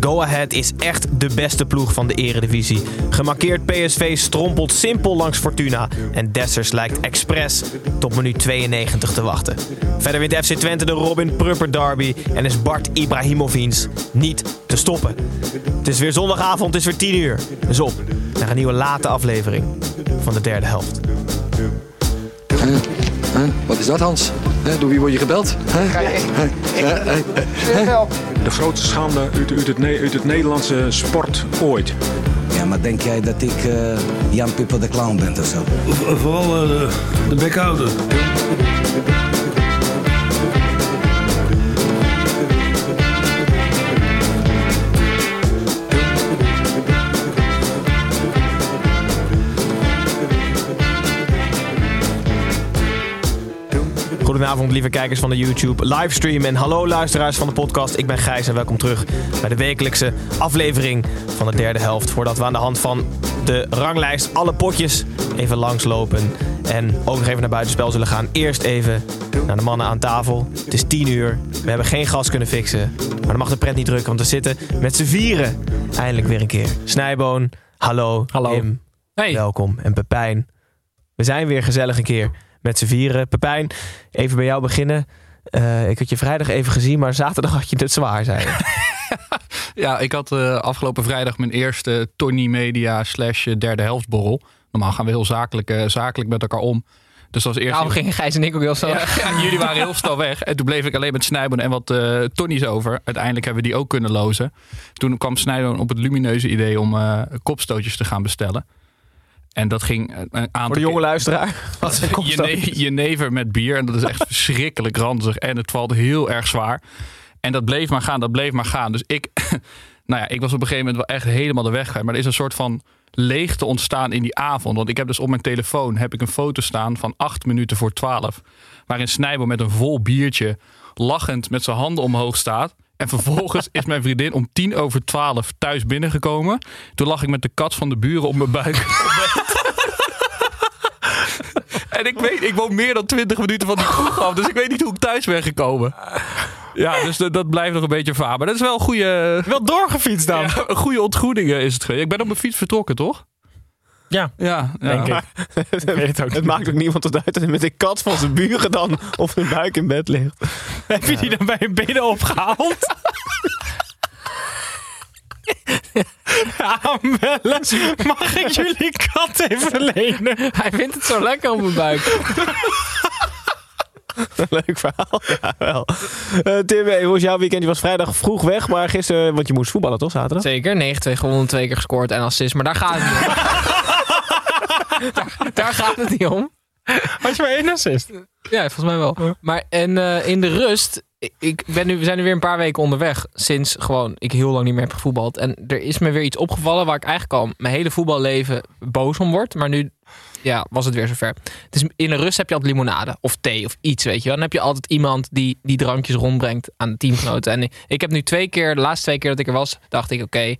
Go Ahead is echt de beste ploeg van de eredivisie. Gemarkeerd PSV strompelt simpel langs Fortuna. En Dessers lijkt expres tot minuut 92 te wachten. Verder wint FC Twente de Robin Prupper derby. En is Bart Ibrahimovic niet te stoppen. Het is weer zondagavond, het is weer 10 uur. Dus op naar een nieuwe late aflevering van de derde helft. Huh? Wat is dat, Hans? Huh? Door wie word je gebeld? Huh? De grootste schande uit, uit, het, uit het Nederlandse sport ooit. Ja, maar denk jij dat ik eh, Jan Pippo de Clown ben of zo? Vooral eh, de bek Goedenavond, lieve kijkers van de YouTube livestream. En hallo luisteraars van de podcast. Ik ben Gijs en welkom terug bij de wekelijkse aflevering van de derde helft. Voordat we aan de hand van de ranglijst alle potjes even langslopen. En ook nog even naar buitenspel zullen gaan. Eerst even naar de mannen aan tafel. Het is 10 uur. We hebben geen gas kunnen fixen. Maar dan mag de pret niet drukken, want we zitten met z'n vieren. Eindelijk weer een keer. Snijboon, hallo. Hallo. Hey. welkom. En Pepijn. We zijn weer gezellig een keer met z'n vieren. Pepijn, even bij jou beginnen. Eh, ik had je vrijdag even gezien, maar zaterdag had je het zwaar, zei. Ja, ik had eh, afgelopen vrijdag mijn eerste Tony Media slash eh, derde helftborrel. Normaal gaan we heel zakelijk, zakelijk met elkaar om. Dus dat was eerst... Daarom gingen Gijs en ik ook heel snel ja, weg. ja, jullie waren heel snel weg. En toen bleef ik alleen met Snijboon en wat eh Tonnies over. Uiteindelijk hebben we die ook kunnen lozen. Toen kwam Snijboon op het lumineuze idee om eh, kopstootjes te gaan bestellen. En dat ging een aantal Voor de jonge luisteraar. Wat je, jenever met bier. En dat is echt verschrikkelijk ranzig. En het valt heel erg zwaar. En dat bleef maar gaan, dat bleef maar gaan. Dus ik, nou ja, ik was op een gegeven moment wel echt helemaal de weg kwijt. Maar er is een soort van leegte ontstaan in die avond. Want ik heb dus op mijn telefoon heb ik een foto staan van acht minuten voor twaalf. Waarin Snijbo met een vol biertje lachend met zijn handen omhoog staat. En vervolgens is mijn vriendin om tien over twaalf thuis binnengekomen. Toen lag ik met de kat van de buren op mijn buik. En ik weet, ik woon meer dan 20 minuten van die kroeg af. Dus ik weet niet hoe ik thuis ben gekomen. Ja, dus dat, dat blijft nog een beetje vaar. Maar dat is wel een goede... Wel doorgefietst dan. Ja, een goede ontgroening eh, is het geweest. Ik ben op mijn fiets vertrokken, toch? Ja. Ja, Denk ja. ik. het maakt ook niemand tot uit dat hij met de kat van zijn buren dan op zijn buik in bed ligt. Heb je die dan bij je benen opgehaald? Aanbellen. Mag ik jullie kat even lenen? Hij vindt het zo lekker op mijn buik. Leuk verhaal. Ja, wel. Eh, Tim, hey, hoe was jouw weekend? Je was vrijdag vroeg weg, maar gisteren, want je moest voetballen toch, zaterdag? Zeker, 9-2 gewonnen, twee keer gescoord en assist. Maar daar gaat het niet. Daar, daar gaat het niet om. Had je maar één assist? Ja, volgens mij wel. Maar en eh, in de rust, ik- ben nu, we zijn nu weer een paar weken onderweg. Sinds gewoon ik heel lang niet meer heb gevoetbald. En er is me weer iets opgevallen waar ik eigenlijk al mijn hele voetballeven boos om word. Maar nu ja, was het weer zover. Dus in de rust heb je altijd limonade of thee of iets, weet je wel. Dan heb je altijd iemand die die drankjes rondbrengt aan de teamgenoten. En ik heb nu twee keer, de laatste twee keer dat ik er was, dacht ik oké,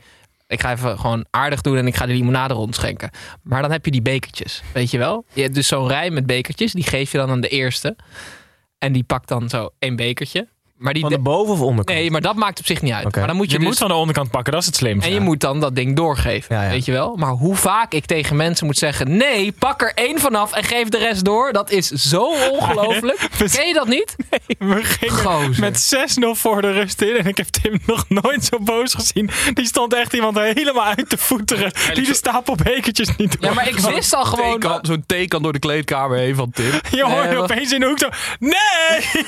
ik ga even gewoon aardig doen en ik ga die limonade rondschenken. Maar dan heb je die bekertjes, weet je wel. Je hebt dus zo'n rij met bekertjes, die geef je dan aan de eerste. En die pakt dan zo één bekertje. Maar die Van de boven of onderkant? Nee, maar dat maakt op zich niet uit. Oké. Maar dan moet je, Je dus... moet van de onderkant pakken, dat is het slimste. En je moet dan dat ding doorgeven, Ja, ja. weet je wel? Maar hoe vaak ik tegen mensen moet zeggen... nee, pak er één vanaf en geef de rest door... dat is zo ongelooflijk. Ken je dat niet? We gingen Gozer. met 6-0 voor de rust in. En ik heb Tim nog nooit zo boos gezien. Die stond echt iemand helemaal uit te voeteren. Die de stapel bekertjes niet door. Ja, maar ik wist al gewoon... Theekan- Zo'n theekan door de kleedkamer heen van Tim. Je hoorde Nee, wat- opeens in de hoek zo... Nee!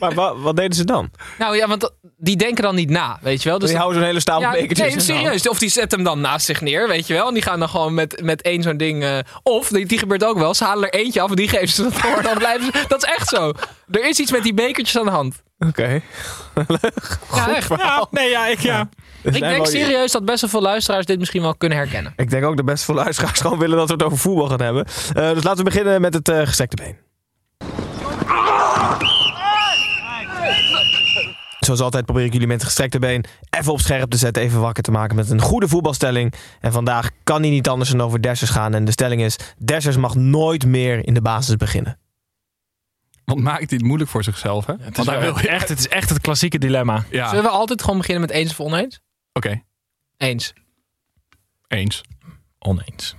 Maar wa- wat deden ze ze dan? Nou ja, want dat- die denken dan niet na, weet je wel. Dus die houden zo'n hele stapel ja, bekertjes Nee, in de hand. serieus. Of die zet hem dan naast zich neer, weet je wel. En die gaan dan gewoon met, met één zo'n ding... eh, of, die, die gebeurt ook wel, ze halen er eentje af en die geven ze dat voor. Dan blijven ze, dat is echt zo. Er is iets met die bekertjes aan de hand. Oké. Ja, echt. Ja, nee, ja, ik ja. Ik denk serieus dat best wel veel luisteraars dit misschien wel kunnen herkennen. Ik denk ook dat best veel luisteraars gewoon willen dat we het over voetbal gaan hebben. Eh, dus laten we beginnen met het eh gestrekte been. Zoals altijd probeer ik jullie met gestrekte been even op scherp te zetten, even wakker te maken met een goede voetbalstelling. En vandaag kan hij niet anders dan over Dessers gaan. En de stelling is, Dessers mag nooit meer in de basis beginnen. Want maakt hij het moeilijk voor zichzelf, hè? Het is, Want hij wil... echt, het is echt het klassieke dilemma. Ja, Zullen we altijd gewoon beginnen met eens of oneens? oké. Eens. Eens. Oneens.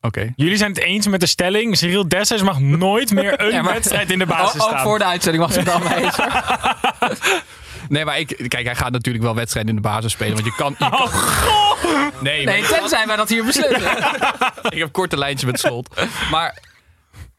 Oké. Jullie zijn het eens met de stelling. Cyril Dessers mag nooit meer een Ja, maar- wedstrijd in de basis Oh, ook staan. voor de uitzending was het dan mee eens. Nee, maar ik, kijk, hij gaat natuurlijk wel wedstrijden in de basis spelen. Want je kan. Je kan... Nee, Nee, maar tenzij wij dat hier beslissen. ik heb korte lijntjes met slot. Maar.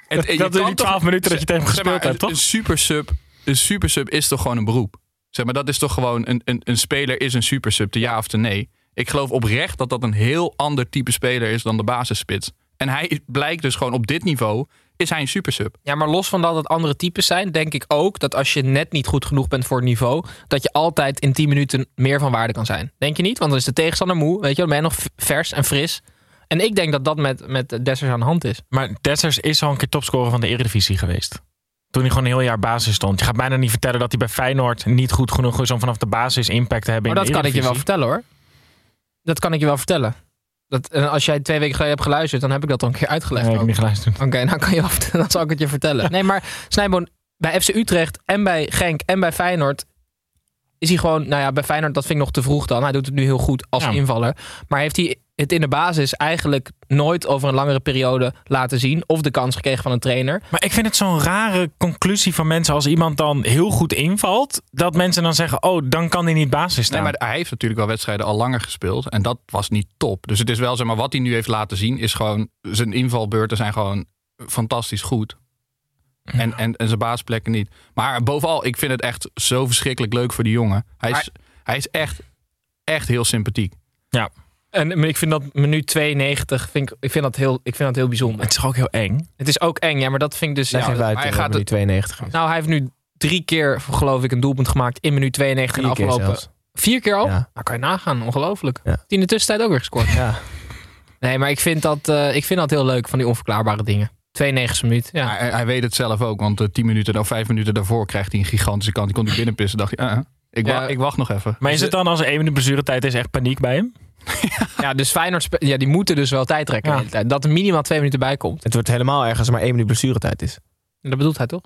Het, je dat in kan die toch- 12 minuten dat je tegen hem gespeeld hebt, een, toch? een supersub, een supersub is toch gewoon een beroep? Zeg maar, dat is toch gewoon een, een, een speler is een supersub, de ja of de nee. Ik geloof oprecht dat dat een heel ander type speler is dan de basisspits. En hij blijkt dus gewoon op dit niveau is hij een supersub. Ja, maar los van dat het andere types zijn, denk ik ook dat als je net niet goed genoeg bent voor het niveau, dat je altijd in 10 minuten meer van waarde kan zijn. Denk je niet? Want dan is de tegenstander moe, weet je, dan ben je nog vers en fris. En ik denk dat dat met, met Dessers aan de hand is. Maar Dessers is al een keer topscorer van de Eredivisie geweest. Toen hij gewoon een heel jaar basis stond. Je gaat bijna niet vertellen dat hij bij Feyenoord niet goed genoeg is om vanaf de basis impact te hebben Maar in de dat kan ik je wel vertellen hoor. Dat kan ik je wel vertellen. Dat, als jij twee weken geleden hebt geluisterd, dan heb ik dat al een keer uitgelegd. Nee, ik heb niet geluisterd. Oké, dan kan je vertellen, dan zal ik het je vertellen. Nee, maar Snijboon, bij FC Utrecht en bij Genk en bij Feyenoord is hij gewoon, nou ja, bij Feyenoord dat vind ik nog te vroeg dan. Hij doet het nu heel goed als Ja. invaller. Maar heeft hij het in de basis eigenlijk nooit over een langere periode laten zien of de kans gekregen van een trainer? Maar ik vind het zo'n rare conclusie van mensen als iemand dan heel goed invalt. Dat mensen dan zeggen, oh, dan kan hij niet basis staan. Nee, maar hij heeft natuurlijk wel wedstrijden al langer gespeeld. En dat was niet top. Dus het is wel, zeg maar, wat hij nu heeft laten zien, is gewoon. Zijn invalbeurten zijn gewoon fantastisch goed. En, en, en zijn baasplekken niet. Maar bovenal, ik vind het echt zo verschrikkelijk leuk voor die jongen. Hij is, hij is echt, echt heel sympathiek. En ik vind dat minuut 92, vind ik, ik, vind dat heel, ik vind dat heel bijzonder. Het is ook heel eng. Het is ook eng, ja, maar dat vind ik dus... Leg ja, uit hij eh, gaat die 92 is. nou, hij heeft nu drie keer, geloof ik, een doelpunt gemaakt in minuut 92 in de Vier keer afgelopen... Vier keer al? Ja. Nou, kan je nagaan. Ongelooflijk. Ja. Die in de tussentijd ook weer gescoord. Ja. Nee, maar ik vind, dat, eh, ik vind dat heel leuk van die onverklaarbare dingen. 92 minuut. Ja. Hij, hij weet het zelf ook, want eh, tien minuten of vijf minuten daarvoor krijgt hij een gigantische kant. Die kon hij binnenpissen. Dacht hij, eh, ik, Ja. wa- ik wacht nog even. Maar is het dan als er één minuut blessuretijd is echt paniek bij hem? Ja, dus Feyenoord, ja, die moeten dus wel tijd trekken Ja. de hele tijd. Dat er minimaal twee minuten bij komt. Het wordt helemaal erg als er maar één minuut blessuretijd is. Dat bedoelt hij toch?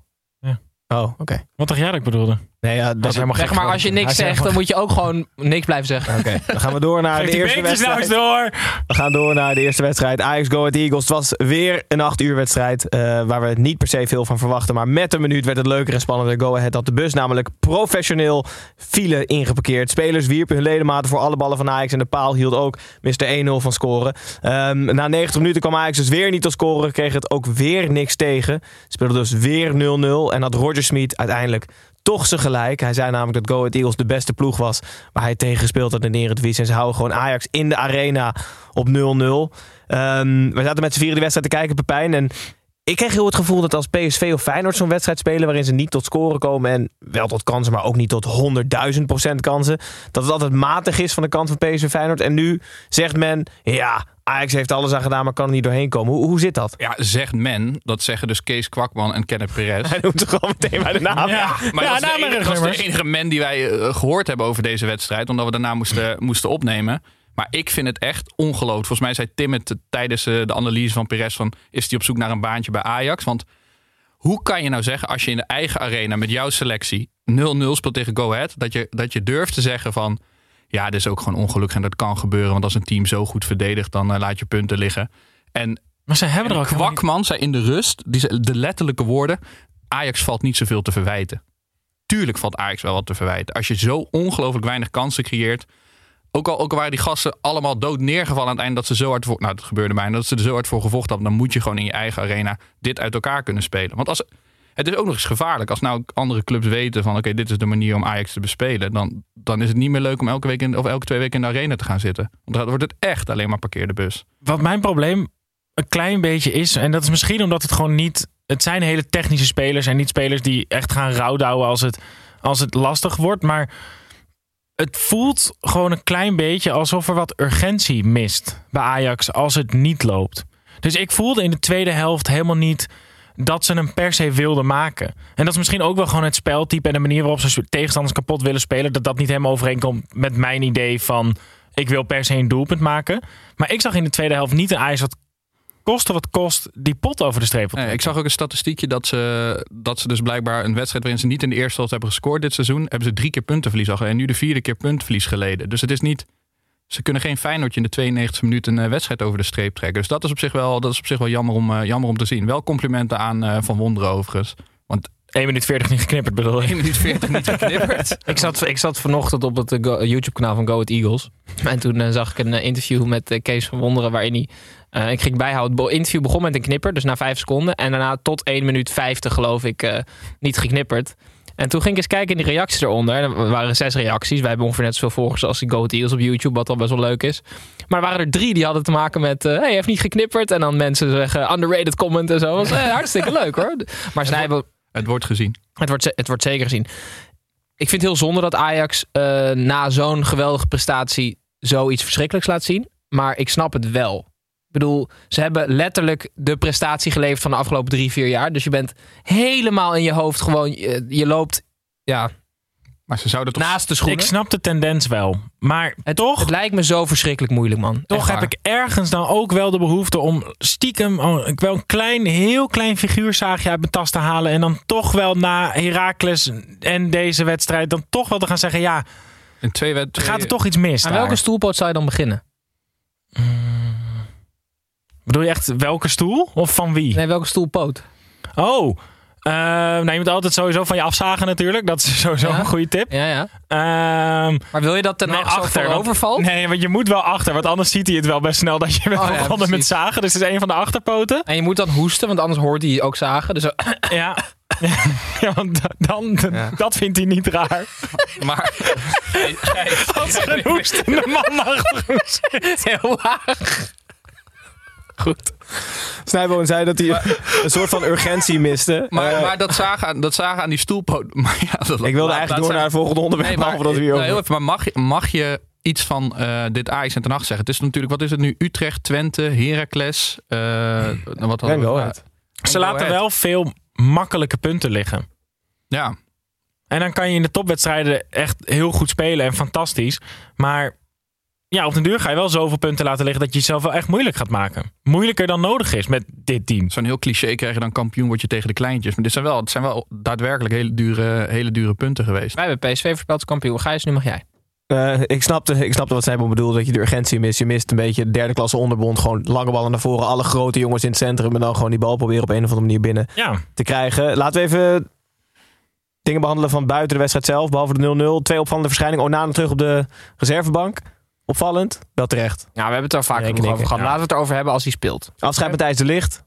Oh, oké. Wat dacht jij dat ik bedoelde? Nee, ja, dat is helemaal gek maar, als je niks zegt, dan moet je ook gewoon niks blijven zeggen. Oké, dan gaan we door naar Geef de eerste nou wedstrijd. door. We gaan door naar de eerste wedstrijd. Ajax Go Ahead Eagles. Het was weer een acht uur wedstrijd. eh, waar we niet per se veel van verwachten. Maar met een minuut werd het leuker en spannender. Go Ahead had de bus namelijk professioneel file ingeparkeerd. Spelers wierpen hun ledematen voor alle ballen van Ajax. En de paal hield ook Mr. 1-0 van scoren. Ehm, na 90 minuten kwam Ajax dus weer niet tot scoren. Kreeg het ook weer niks tegen. Speelde dus weer 0-0. En had Roger Smit uiteindelijk toch zijn gelijk. Hij zei namelijk dat Go Ahead Eagles de beste ploeg was waar hij tegen gespeeld had in de Eredivisie. En ze houden gewoon Ajax in de arena op 0-0. Ehm, we zaten met z'n vieren die wedstrijd te kijken, Pepijn. En ik kreeg heel het gevoel dat als PSV of Feyenoord zo'n wedstrijd spelen... waarin ze niet tot scoren komen en wel tot kansen... maar ook niet tot 100.000 procent kansen... dat het altijd matig is van de kant van PSV Feyenoord. En nu zegt men, ja, Ajax heeft alles aan gedaan... maar kan er niet doorheen komen. Hoe, hoe zit dat? Ja, zegt men. Dat zeggen dus Kees Kwakman en Kenneth Perez. Hij noemt het gewoon meteen bij de naam. Ja, Maar ja, dat, is de enige, en dat is de enige men die wij eh, gehoord hebben over deze wedstrijd. Omdat we daarna moesten, moesten opnemen. Maar ik vind het echt ongelooflijk. Volgens mij zei Tim het tijdens eh, de analyse van Perez van... is hij op zoek naar een baantje bij Ajax? Want hoe kan je nou zeggen als je in de eigen arena met jouw selectie 0-0 speelt tegen Go Ahead... Dat je, dat je durft te zeggen van... ja, dit is ook gewoon ongelukkig en dat kan gebeuren. Want als een team zo goed verdedigt, dan eh, laat je punten liggen. En Maar ze hebben er ook Kwakman zei in de rust, die de letterlijke woorden... Ajax valt niet zoveel te verwijten. Tuurlijk valt Ajax wel wat te verwijten. Als je zo ongelooflijk weinig kansen creëert... Ook al, ook al waren die gasten allemaal dood neergevallen aan het eind... dat ze zo hard voor... Nou, dat gebeurde bijna. Dat ze er zo hard voor gevochten hadden... dan moet je gewoon in je eigen arena dit uit elkaar kunnen spelen. Want als... Het is ook nog eens gevaarlijk. Als nou andere clubs weten van oké, dit is de manier om Ajax te bespelen. Dan, dan is het niet meer leuk om elke week in, of elke twee weken in de arena te gaan zitten. Want dan wordt het echt alleen maar parkeerde bus. Wat mijn probleem een klein beetje is, en dat is misschien omdat het gewoon niet. Het zijn hele technische spelers en niet spelers die echt gaan rouwdouwen als het, als het lastig wordt. Maar het voelt gewoon een klein beetje alsof er wat urgentie mist bij Ajax als het niet loopt. Dus ik voelde in de tweede helft helemaal niet dat ze hem per se wilden maken. En dat is misschien ook wel gewoon het speltype en de manier waarop ze tegenstanders kapot willen spelen. Dat dat niet helemaal overeenkomt met mijn idee van ik wil per se een doelpunt maken. Maar ik zag in de tweede helft niet een Ajax wat koste wat kost die pot over de streep. Nee, ik zag ook een statistiekje dat ze, dat ze dus blijkbaar een wedstrijd waarin ze niet in de eerste helft hebben gescoord dit seizoen, hebben ze drie keer puntenverlies al. En nu de vierde keer puntenverlies geleden. Dus het is niet. Ze kunnen geen Feyenoordje in de 92 minuten een wedstrijd over de streep trekken. Dus dat is op zich wel, dat is op zich wel jammer, om, eh, jammer om te zien. Wel complimenten aan eh, Van Wonderen overigens. Want 1 minuut 40 niet geknipperd bedoel 1 je? minuut 40 niet geknipperd. Ik zat, ik zat vanochtend op het eh, YouTube-kanaal van Go Eagles. En toen eh, zag ik een eh, interview met eh, Kees van Wonderen... waarin hij... eh, ik ging bijhouden. Het interview begon met een knipper, dus na vijf seconden. En daarna tot 1 minuut 50, geloof ik, eh, niet geknipperd. En toen ging ik eens kijken in die reacties eronder. Er waren zes reacties. Wij hebben ongeveer net zoveel volgers als die Go Ahead Eagles op YouTube... wat al best wel leuk is. Maar er waren er drie die hadden te maken met... eh hey, hij heeft niet geknipperd. En dan mensen zeggen underrated comment en zo. Dat was hartstikke leuk, hoor. Maar zij hebben Het wordt gezien. het wordt, het wordt zeker gezien. Ik vind het heel zonde dat Ajax na zo'n geweldige prestatie zoiets verschrikkelijks laat zien. Maar ik snap het wel. Ik bedoel, ze hebben letterlijk de prestatie geleverd van de afgelopen drie, vier jaar. Dus je bent helemaal in je hoofd gewoon, je, je loopt ja, Maar ze zouden toch. naast de schoenen. Ik snap de tendens wel. Maar het, toch, het lijkt me zo verschrikkelijk moeilijk, man. toch heb ik ergens dan ook wel de behoefte om stiekem oh, ik wil een klein, heel klein figuurzaagje uit mijn tas te halen. En dan toch wel na Heracles en deze wedstrijd dan toch wel te gaan zeggen, ja, in twee wed- gaat er toch iets mis Aan daar? welke stoelpoot zou je dan beginnen? Bedoel je echt welke stoel? Of van wie? Nee, welke stoelpoot? Oh, eh, nou, je moet altijd sowieso van je afzagen natuurlijk. Dat is sowieso Ja. een goede tip. Ja, ja. Ehm, Maar wil je dat ten Nee, achter, overvalt? nee, want je moet wel achter. Want anders ziet hij het wel best snel dat je bent Oh ja, begonnen met zagen. Dus het is een van de achterpoten. En je moet dan hoesten, want anders hoort hij ook zagen. Dus Ja. ja, want da- dan, dat vindt hij niet raar. Maar Als er een hoestende man achter hem zit. heel laag. Goed. Snijboon zei dat hij een soort van urgentie miste. Maar, Eh, maar dat, zagen aan, dat zagen aan die stoelpoot. Maar ja, dat, ik wilde laat- eigenlijk laat door zijn. naar het volgende onderwerp. Nee, maar, dat we hier nou, over- heel even, maar mag, je- mag je iets van eh, dit Ajax en ten Hag zeggen? Het is natuurlijk, wat is het nu? Utrecht, Twente, Heracles. eh wat hadden we? Ze laten wel veel makkelijke punten liggen. Ja, En dan kan je in de topwedstrijden echt heel goed spelen en fantastisch. Maar ja, op den duur ga je wel zoveel punten laten liggen dat je jezelf wel echt moeilijk gaat maken. Moeilijker dan nodig is met dit team. zo'n heel cliché krijg je dan kampioen word je tegen de kleintjes. Maar dit zijn wel, het zijn wel daadwerkelijk hele dure, hele dure punten geweest. Wij hebben PSV voorspeld als kampioen. Gijs, nu mag jij. Eh, ik, snapte, ik snapte wat Snijboon bedoelde, dat je de urgentie mist. Je mist een beetje de derde klasse onderbond. Gewoon lange ballen naar voren. Alle grote jongens in het centrum. En dan gewoon die bal proberen op een of andere manier binnen Ja, te krijgen. Laten we even dingen behandelen van buiten de wedstrijd zelf. Behalve de 0-0. Twee opvallende verschijningen. Onana terug op de reservebank. Opvallend. Wel terecht. Ja, we hebben het er vaak over gehad. ja. Laten we het erover hebben als hij speelt. Afscheid met Thijs de Licht.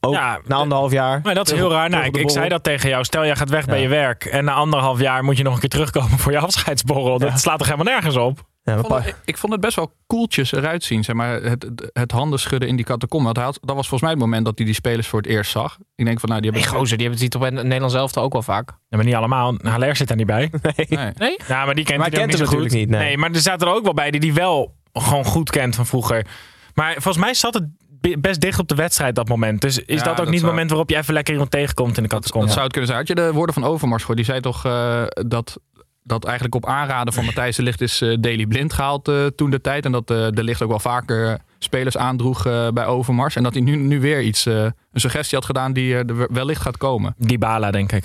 Ook Ja, na anderhalf jaar. maar dat is heel raar. Nou, ik, zei dat tegen jou. Stel, jij gaat weg bij je werk. En na anderhalf jaar moet je nog een keer terugkomen voor je afscheidsborrel. Dat slaat toch helemaal nergens op? Ja, Ik vond, het, ik vond het best wel koeltjes eruit zien. Zeg maar, het, het, handen schudden in die catacombe. Want hij had- Dat was volgens mij het moment dat hij die spelers voor het eerst zag. Ik denk van, nou, die Nee, hebben... gozer, die hebben het ziet op het Nederlands elftal ook wel vaak. Ja, maar niet allemaal. Haller zit daar niet bij. Nee. Nee? Ja, maar die kent Maar hij kent niet zo natuurlijk goed. niet, nee. maar er zaten er ook wel bij die die wel gewoon goed kent van vroeger. Maar volgens mij zat het be- best dicht op de wedstrijd dat moment. Dus is Ja, dat ook dat niet het moment waarop je even lekker iemand tegenkomt in de Dat catacombe? zou het kunnen zijn. Had je de woorden van Overmars gehoord? Die zei toch eh, dat, dat eigenlijk op aanraden van Matthijs de Ligt is eh Daily Blind gehaald eh, toen de tijd. En dat eh, de Ligt ook wel vaker spelers aandroeg eh, bij Overmars. En dat hij nu, nu weer iets, eh, een suggestie had gedaan die eh, er wellicht gaat komen. Dybala, denk ik.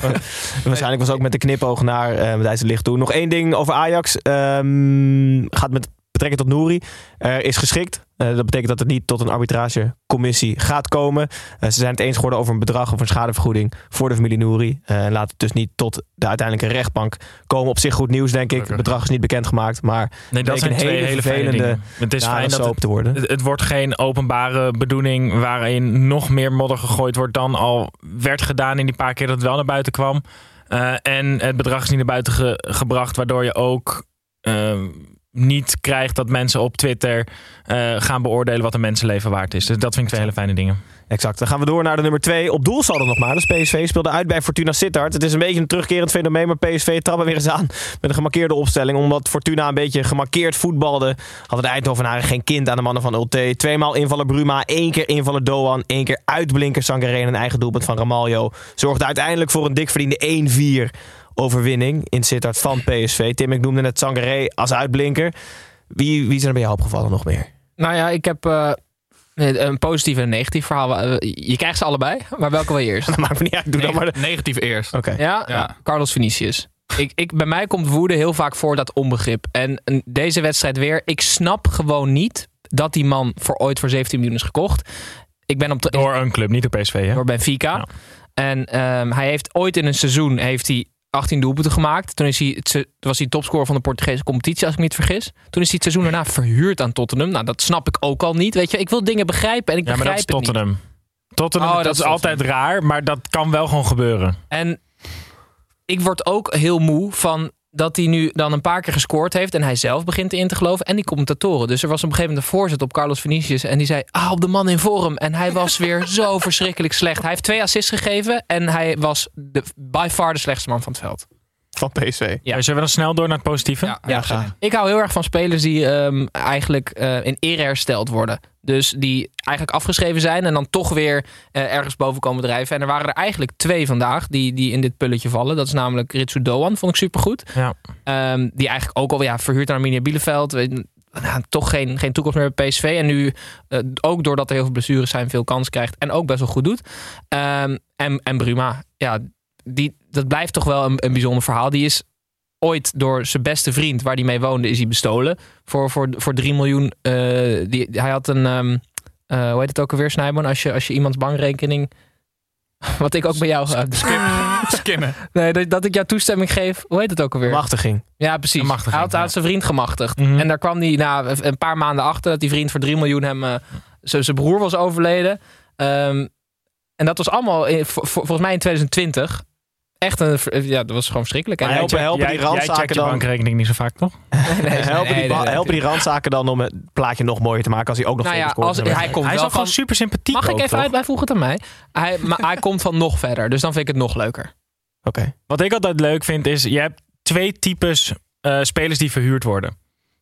Waarschijnlijk was het ook met de knipoog naar eh Matthijs de Licht toe. Nog één ding over Ajax. Ehm, gaat met betrekking tot Nouri eh, is geschikt. Eh, dat betekent dat het niet tot een arbitragecommissie gaat komen. Eh, ze zijn het eens geworden over een bedrag of een schadevergoeding voor de familie Nouri. En laat het dus niet tot de uiteindelijke rechtbank komen. Op zich goed nieuws, denk ik. Het bedrag is niet bekendgemaakt, maar Nee, dat zijn twee hele vervelende. Het is fijn dat het, te worden. het, het wordt geen openbare bedoeling waarin nog meer modder gegooid wordt dan al werd gedaan in die paar keer dat het wel naar buiten kwam. En het bedrag is niet naar buiten ge- gebracht, waardoor je ook niet krijgt dat mensen op Twitter eh, gaan beoordelen wat een mensenleven waard is. Dus dat vind ik twee hele fijne dingen. Exact. Dan gaan we door naar de nummer 2. Op doel zal het nog maar. Dus PSV speelde uit bij Fortuna Sittard. Het is een beetje een terugkerend fenomeen, maar PSV trappen weer eens aan met een gemarkeerde opstelling. Omdat Fortuna een beetje gemarkeerd voetbalde, hadden de Eindhovenaren geen kind aan de mannen van Ulte. Tweemaal invaller Bruma, één keer invaller Doan, één keer uitblinker Sangaré en eigen doelpunt van Ramaljo. Zorgde uiteindelijk voor een dik verdiende 1-4 overwinning in Sittard van PSV. Tim, ik noemde net Sangaré als uitblinker. Wie, wie zijn er bij jou opgevallen nog meer? Nou ja, ik heb eh, een positief en een negatief verhaal. Eh, Je krijgt ze allebei, maar welke wil je eerst? Dat maakt me niet uit. Doe dan maar. de- Negatief eerst. Oké. Ja, Ja. Carlos Vinicius. Ik, ik, bij mij komt woede heel vaak voor dat onbegrip. En deze wedstrijd weer. Ik snap gewoon niet dat die man voor ooit voor 17 miljoen is gekocht. Ik ben op de, Door een club, niet door PSV. Hè? door Benfica. Ja. En ehm, hij heeft ooit in een seizoen heeft hij 18 doelpunten gemaakt. Toen is hij, het was hij topscorer van de Portugese competitie, als ik me niet vergis. Toen is hij het seizoen daarna verhuurd aan Tottenham. Nou, dat snap ik ook al niet. Weet je, ik wil dingen begrijpen en ik Ja, maar dat begrijp is het niet. Tottenham. Tottenham, Oh, dat, dat is is altijd raar, maar dat kan wel gewoon gebeuren. En ik word ook heel moe van dat hij nu dan een paar keer gescoord heeft en hij zelf begint erin te geloven en die commentatoren. Dus er was op een gegeven moment een voorzet op Carlos Vinicius en die zei, ah, op de man in vorm. En hij was weer zo verschrikkelijk slecht. Hij heeft twee assists gegeven en hij was de, by far de slechtste man van het veld. Van PSV. Ja. Zullen we dan snel door naar het positieve? Ja, Ja, ga. Ik hou heel erg van spelers die ehm, eigenlijk eh, in ere hersteld worden. Dus die eigenlijk afgeschreven zijn en dan toch weer eh, ergens boven komen drijven. En er waren er eigenlijk twee vandaag die, die in dit pulletje vallen. Dat is namelijk Ritsu Doan, vond ik supergoed. Ja. Ehm, die eigenlijk ook al ja, verhuurd aan Arminia Bielefeld. Weet je, nou, toch geen, geen toekomst meer bij PSV. En nu, eh, ook doordat er heel veel blessures zijn, veel kans krijgt. En ook best wel goed doet. Ehm, en, en Bruma, ja, die, dat blijft toch wel een, een bijzonder verhaal. Die is ooit door zijn beste vriend, waar hij mee woonde, is hij bestolen. Voor, voor, voor 3 miljoen. eh, die, hij had een, ehm, eh, hoe heet het ook alweer, Snijboon? Als je, als je iemands bankrekening... Wat ik ook bij jou... Skimmen. nee, dat, dat ik jou toestemming geef. Hoe heet het ook alweer? Machtiging. Ja, precies. Machtiging, hij had, ja. zijn vriend gemachtigd. Mhm. En daar kwam hij na een paar maanden achter dat die vriend voor 3 miljoen hem. eh, zijn zijn broer was overleden. Ehm, en dat was allemaal in- volgens mij in 2020. Echt een. Ja, dat was gewoon verschrikkelijk. En Maar hij- helpen, helpen jij, die jij randzaken checkt je dan. bankrekening niet zo vaak, toch? nee, nee, helpen, die, randzaken dan om het plaatje nog mooier te maken als hij ook nog Nou ja, als, hij komt Hij is wel ook gewoon super sympathiek. Mag ik even uit? Hij vroeg het aan mij. Hij, maar hij komt van nog verder. Dus dan vind ik het nog leuker. Oké. Wat ik altijd leuk vind is, je hebt twee types eh, spelers die verhuurd worden.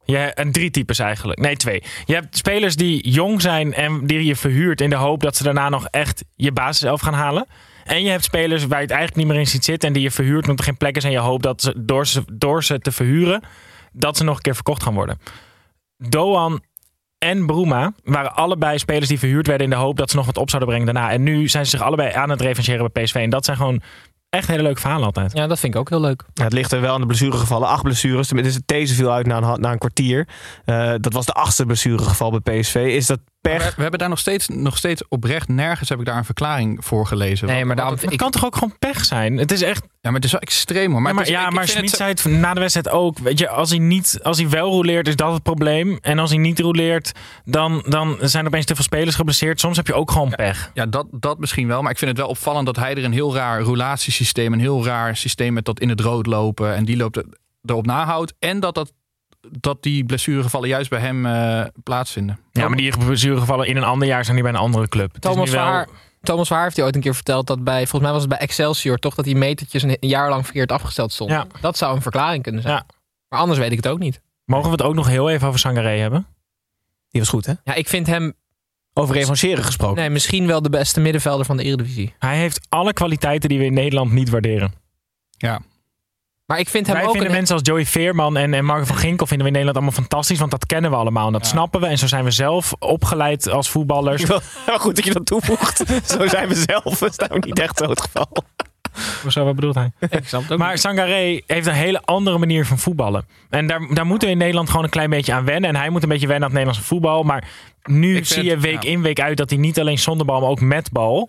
Je, en drie types eigenlijk. Nee, twee. Je hebt spelers die jong zijn en die je verhuurt in de hoop dat ze daarna nog echt je basis zelf gaan halen. En je hebt spelers waar je het eigenlijk niet meer in ziet zitten en die je verhuurt omdat er geen plek is en je hoopt dat ze door, ze door ze te verhuren, dat ze nog een keer verkocht gaan worden. Doan en Bruma waren allebei spelers die verhuurd werden in de hoop dat ze nog wat op zouden brengen daarna. En nu zijn ze zich allebei aan het revancheren bij PSV. En dat zijn gewoon echt hele leuke verhalen altijd. Ja, dat vind ik ook heel leuk. Ja, het ligt er wel aan de blessuregevallen. Acht blessures. Tenminste, deze viel uit na een, na een kwartier. Eh, dat was de achtste blessuregeval bij PSV. Is dat pech? we hebben daar nog steeds, nog steeds oprecht nergens heb ik daar een verklaring voor gelezen. Nee, maar daarom. Het Ik, kan toch ook gewoon pech zijn? Het is echt. Ja, maar het is wel extreem hoor. Maar, Maar, het is- ja, ik- maar Schmid zei het na de wedstrijd ook. Weet je, als hij, niet, als hij wel roleert, is dat het probleem. En als hij niet roleert, dan, dan zijn er opeens te veel spelers geblesseerd. Soms heb je ook gewoon pech. Ja, dat, dat misschien wel. Maar ik vind het wel opvallend dat hij er een heel raar roulatiesysteem, een heel raar systeem met dat in het rood lopen en die loopt er- erop nahoudt. En dat, dat, dat die blessuregevallen juist bij hem eh, plaatsvinden. Ja, maar die blessuregevallen in een ander jaar zijn die bij een andere club. Thomas wel- Verhaar, Thomas Verhaar heeft hij ooit een keer verteld dat bij, volgens mij was het bij Excelsior, toch dat die metertjes een, een jaar lang verkeerd afgesteld stonden. Ja. Dat zou een verklaring kunnen zijn. Ja. Maar anders weet ik het ook niet. Mogen we het ook nog heel even over Sangaré hebben? Die was goed, hè? Ja, ik vind hem Over revancheren gesproken. nee, misschien wel de beste middenvelder van de Eredivisie. Hij heeft alle kwaliteiten die we in Nederland niet waarderen. Ja. Maar ik vind hem Wij ook vinden een, mensen als Joey Veerman en, en Marco van Ginkel vinden we in Nederland allemaal fantastisch. Want dat kennen we allemaal en dat Ja. snappen we. En zo zijn we zelf opgeleid als voetballers. Wel goed dat je dat toevoegt. Zo zijn we zelf. Dat is nou niet echt zo het geval. Zo, wat bedoelt hij? Ik snap het ook Maar Sangaré heeft een hele andere manier van voetballen. En daar, daar moeten we in Nederland gewoon een klein beetje aan wennen. En hij moet een beetje wennen aan het Nederlandse voetbal. Maar nu Ik zie vind- je week ja. in, week uit dat hij niet alleen zonder bal, maar ook met bal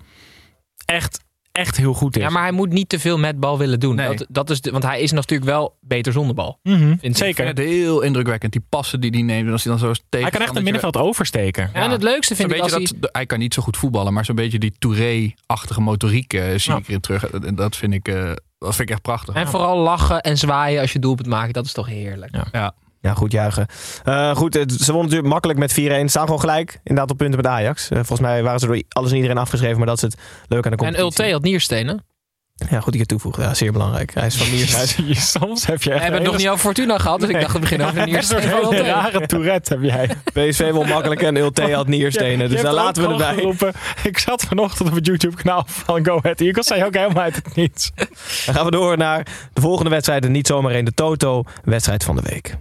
echt, echt heel goed is. Ja, maar hij moet niet te veel met bal willen doen. Nee. Dat, dat is de, want hij is natuurlijk wel beter zonder bal. Vind ik. zeker. Ik heel indrukwekkend. Die passen die hij neemt. En als hij dan zo tegen. Hij kan echt het middenveld oversteken. Ja, en het leukste vind ik als beetje hij... dat, hij kan niet zo goed voetballen, maar zo'n beetje die Touré-achtige motoriek eh, zie Ja. ik erin terug. En dat vind ik, eh, dat vind ik echt prachtig. En vooral lachen en zwaaien als je doelpunt maakt. Dat is toch heerlijk. Ja. Ja, goed juichen. Eh, goed, het- ze wonnen natuurlijk makkelijk met 4-1. Staan gewoon gelijk, inderdaad, op punten met Ajax. Eh, volgens mij waren ze door alles en iedereen afgeschreven, maar dat is het leuk aan de En competitie. Ulte had nierstenen. Ja, goed, ik het toevoegen. Ja, zeer belangrijk. Hij is van je, Soms heb je We hebben het nog niet over Fortuna gehad, dus ik dacht we beginnen over een soort nierstenen Ulte. rare tourette heb jij. PSV won makkelijk en Ulte had nierstenen. Je Dus daar laten we erbij. geroepen. Ik zat vanochtend op het YouTube kanaal van Go Ahead Eagles. Zei ook helemaal uit het niets. Dan gaan we door naar de volgende wedstrijd. En niet zomaar een de Toto-wedstrijd van de week.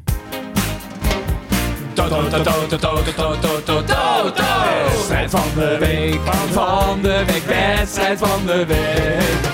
Wedstrijd van de week, van de week, wedstrijd van de week.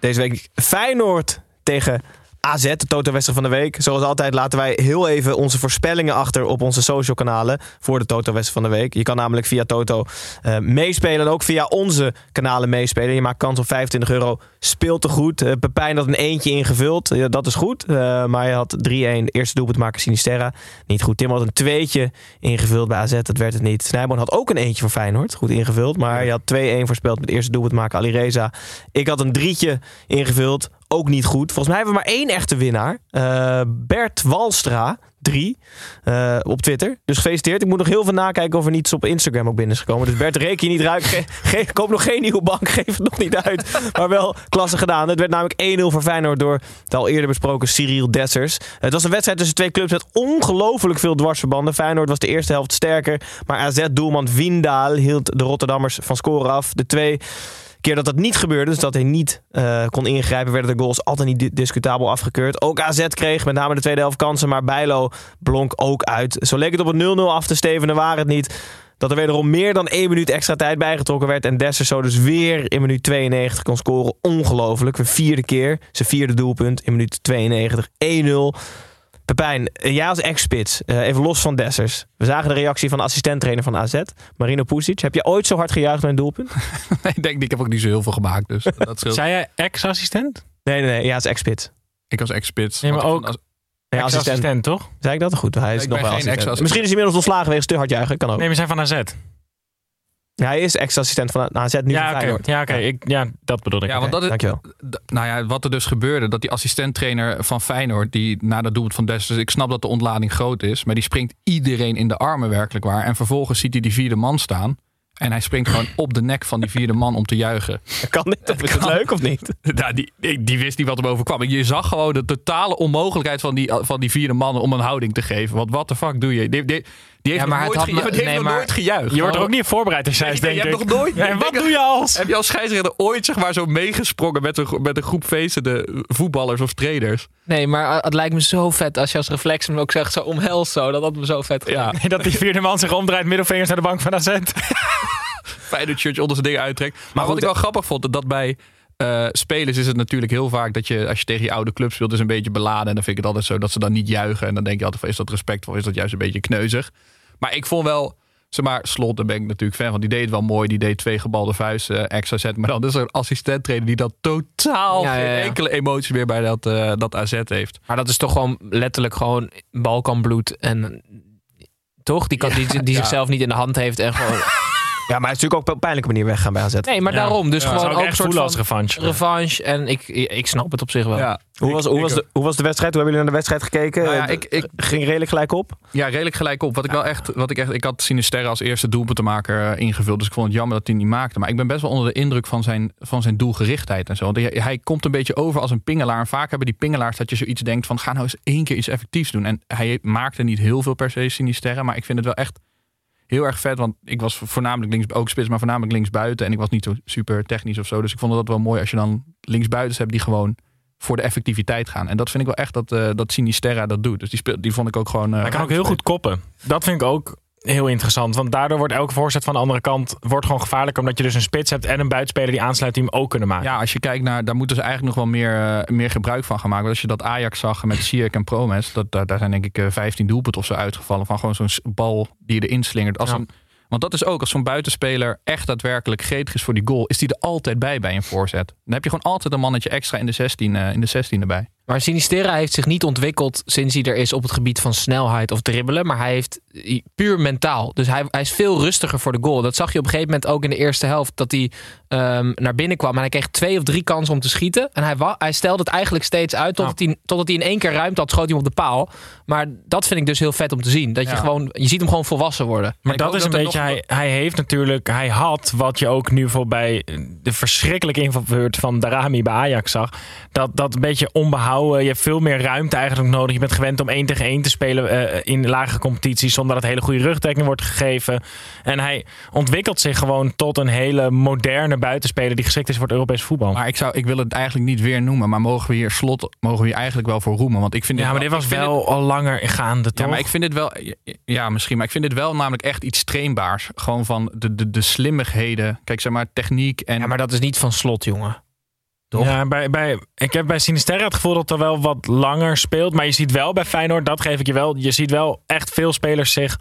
Deze week Feyenoord tegen AZ, de Toto-wedstrijd van de week. Zoals altijd laten wij heel even onze voorspellingen achter op onze social kanalen voor de Toto-wedstrijd van de week. Je kan namelijk via Toto eh, meespelen en ook via onze kanalen meespelen. Je maakt kans op 25 euro. Speelt te goed. Eh, Pepijn had een eentje ingevuld. Ja, dat is goed. Eh, maar je had 3-1 eerste doelpunt maken Sinisterra. Niet goed. Tim had een tweetje ingevuld bij AZ. Dat werd het niet. Snijboon had ook een eentje voor Feyenoord. Goed ingevuld. Maar je had 2-1 voorspeld met eerste doelpunt maken Alireza. Ik had een drietje ingevuld. Ook niet goed. Volgens mij hebben we maar één echte winnaar. Eh, Bert Walstra. Drie. eh, op Twitter. Dus gefeliciteerd. Ik moet nog heel veel nakijken of er niets op Instagram ook binnen is gekomen. Dus Bert, reken je niet ruik. Ge koop nog geen nieuwe bank. Geef het nog niet uit. Maar wel klasse gedaan. Het werd namelijk 1-0 voor Feyenoord door het al eerder besproken Cyril Dessers. Het was een wedstrijd tussen twee clubs met ongelooflijk veel dwarsverbanden. Feyenoord was de eerste helft sterker. Maar AZ-doelman Windaal hield de Rotterdammers van scoren af. De twee keer dat dat niet gebeurde, dus dat hij niet eh, kon ingrijpen, werden de goals altijd niet di- discutabel afgekeurd. Ook AZ kreeg met name de tweede helft kansen, maar Bijlo blonk ook uit. Zo leek het op een 0-0 af te stevenen, waar het niet dat er wederom meer dan één minuut extra tijd bijgetrokken werd. En Dessers zo dus weer in minuut 92 kon scoren. Ongelooflijk. Voor vierde keer. Zijn vierde doelpunt in minuut 92. 1-0. Pepijn, eh, jij als ex-spits, eh, even los van Dessers. We zagen de reactie van de assistenttrainer van AZ, Marino Pusic. Heb je ooit zo hard gejuicht bij een doelpunt? ik denk, ik heb ook niet zo heel veel gemaakt. Dus dat scheelt. Zei jij ex-assistent? Nee, nee, nee. Ja, als ex-spits. Ik als ex-spits. Nee, maar ook- Nee, assistent. Toch? Zei ik dat? Goed, hij is nog wel assistent. Misschien is hij inmiddels ontslagen wegens te hard juichen. Kan ook. Nee, we zijn van AZ. Ja, hij is ex-assistent van AZ, nu Ja, van. Ja, oké. Ik- Ja, dat bedoel ik. Ja, want dat is, Dankjewel. nou ja, wat er dus gebeurde, dat die assistenttrainer van Feyenoord, die na dat doelpunt van Dessers, dus ik snap dat de ontlading groot is, maar die springt iedereen in de armen werkelijk waar. En vervolgens ziet hij die vierde man staan. En hij springt gewoon op de nek van die vierde man om te juichen. Kan dit? Of is het leuk of niet? Nou, die, die die wist niet wat hem overkwam. Je zag gewoon de totale onmogelijkheid van die, van die vierde man om een houding te geven. Want wat de fuck doe je? Die, die, die heeft Ja, maar nooit, had ge- me- die heeft nee, nog maar- nooit gejuicht. Je wordt er ook niet voorbereid als jij Nee, denk je ik. hebt nog nooit- En wat denk doe je als? Heb je als scheidsrechter ooit zeg maar, zo meegesprongen met een, met een groep feestende voetballers of trainers? Nee, maar het lijkt me zo vet als je als reflex hem ook zegt zo omhels zo. Dat had me zo vet Ja, Nee, dat die vierde man zich omdraait, middelvingers naar de bank van AZ. Feyenoord shirt onder zijn dingen uittrekt. Maar, goed, wat ik wel grappig vond, dat bij eh, spelers is het natuurlijk heel vaak dat je, als je tegen je oude club speelt, is een beetje beladen. En dan vind ik het altijd zo dat ze dan niet juichen. En dan denk je altijd, van, is dat respectvol? Is dat juist een beetje kneuzig? Maar ik vond wel, zeg maar, Slot, daar ben ik natuurlijk fan van. Die deed het wel mooi. Die deed twee gebalde vuisten, extra zet. Maar dan is er een assistent trainer die dat totaal Ja, ja, ja. geen enkele emotie meer bij dat, eh, dat AZ heeft. Maar dat is toch gewoon letterlijk gewoon Balkanbloed. En toch? Die, kan, die, die zichzelf niet in de hand heeft. En gewoon, Ja, maar hij is natuurlijk ook op een pijnlijke manier weggaan bij AZ. nee, maar daarom. Dus gewoon ook een soort van revanche. revanche. En ik, ik snap het op zich wel. Ja. Hoe was, hoe, was de, hoe was de wedstrijd? Hoe hebben jullie naar de wedstrijd gekeken? Nou ja, ik- ik- ging redelijk gelijk op. Ja, redelijk gelijk op. Wat ik wel echt, wat ik echt, ik had Sinisterra als eerste doelpuntenmaker eh, ingevuld, dus ik vond het jammer dat hij niet maakte. Maar ik ben best wel onder de indruk van zijn, van zijn doelgerichtheid en zo. Want hij, hij komt een beetje over als een pingelaar. En vaak hebben die pingelaars dat je zoiets denkt van, ga nou eens één keer iets effectiefs doen. En hij maakte niet heel veel per se Sinisterra, maar ik vind het wel echt heel erg vet. Want ik was voornamelijk links, ook spits, maar voornamelijk links buiten. En ik was niet zo super technisch of zo. Dus ik vond dat wel mooi als je dan linksbuitens hebt die gewoon voor de effectiviteit gaan. En dat vind ik wel echt dat, eh dat Sinisterra dat doet. Dus die, speel, die vond ik ook gewoon... eh, Hij kan ook heel goed koppen. Dat vind ik ook heel interessant. Want daardoor wordt elke voorzet van de andere kant wordt gewoon gevaarlijk. Omdat je dus een spits hebt en een buitenspeler die aansluit die hem ook kunnen maken. Ja, als je kijkt naar, daar moeten ze eigenlijk nog wel meer, eh, meer gebruik van gaan maken. Want als je dat Ajax zag met Ziyech en Promes, dat, daar, daar zijn denk ik eh, 15 doelpunten of zo uitgevallen. Van gewoon zo'n bal die je erin slingert. Als Ja. een, want dat is ook, als zo'n buitenspeler echt daadwerkelijk gretig is voor die goal, is die er altijd bij bij een voorzet. Dan heb je gewoon altijd een mannetje extra in de 16, eh, in de 16 erbij. Maar Sinistera heeft zich niet ontwikkeld sinds hij er is op het gebied van snelheid of dribbelen. Maar hij heeft puur mentaal. Dus hij, hij is veel rustiger voor de goal. Dat zag je op een gegeven moment ook in de eerste helft. Dat hij ehm, naar binnen kwam en hij kreeg twee of drie kansen om te schieten. En hij, hij stelde het eigenlijk steeds uit totdat, hij, totdat hij in één keer ruimte had, schoot hij hem op de paal. Maar dat vind ik dus heel vet om te zien. Dat je Ja. gewoon, je ziet hem gewoon volwassen worden. Maar dat is een dat beetje, nog- hij, hij heeft natuurlijk, hij had wat je ook nu voor bij de verschrikkelijke invalbeurt van Darami bij Ajax zag. Dat, dat een beetje onbehouden, je hebt veel meer ruimte eigenlijk nodig. Je bent gewend om één tegen één te spelen eh, in lagere competities zonder dat hele goede rugdekking wordt gegeven. En hij ontwikkelt zich gewoon tot een hele moderne buitenspeler die geschikt is voor het Europese voetbal. Maar ik, zou, ik wil het eigenlijk niet weer noemen, maar mogen we hier slot, mogen we hier eigenlijk wel voor roemen? Want ik vind ja, maar dit was ik vind wel al langer gaande, toch? Ja, maar ik vind dit wel. Ja, misschien. Maar ik vind dit wel namelijk echt iets trainbaars. Gewoon van de, de, de slimmigheden. Kijk, zeg maar, techniek en. Ja, maar dat is niet van slot, jongen. Toch? Ja, bij, bij, ik heb bij Sinisterra het gevoel dat er wel wat langer speelt. Maar je ziet wel bij Feyenoord, dat geef ik je wel. Je ziet wel echt veel spelers zich.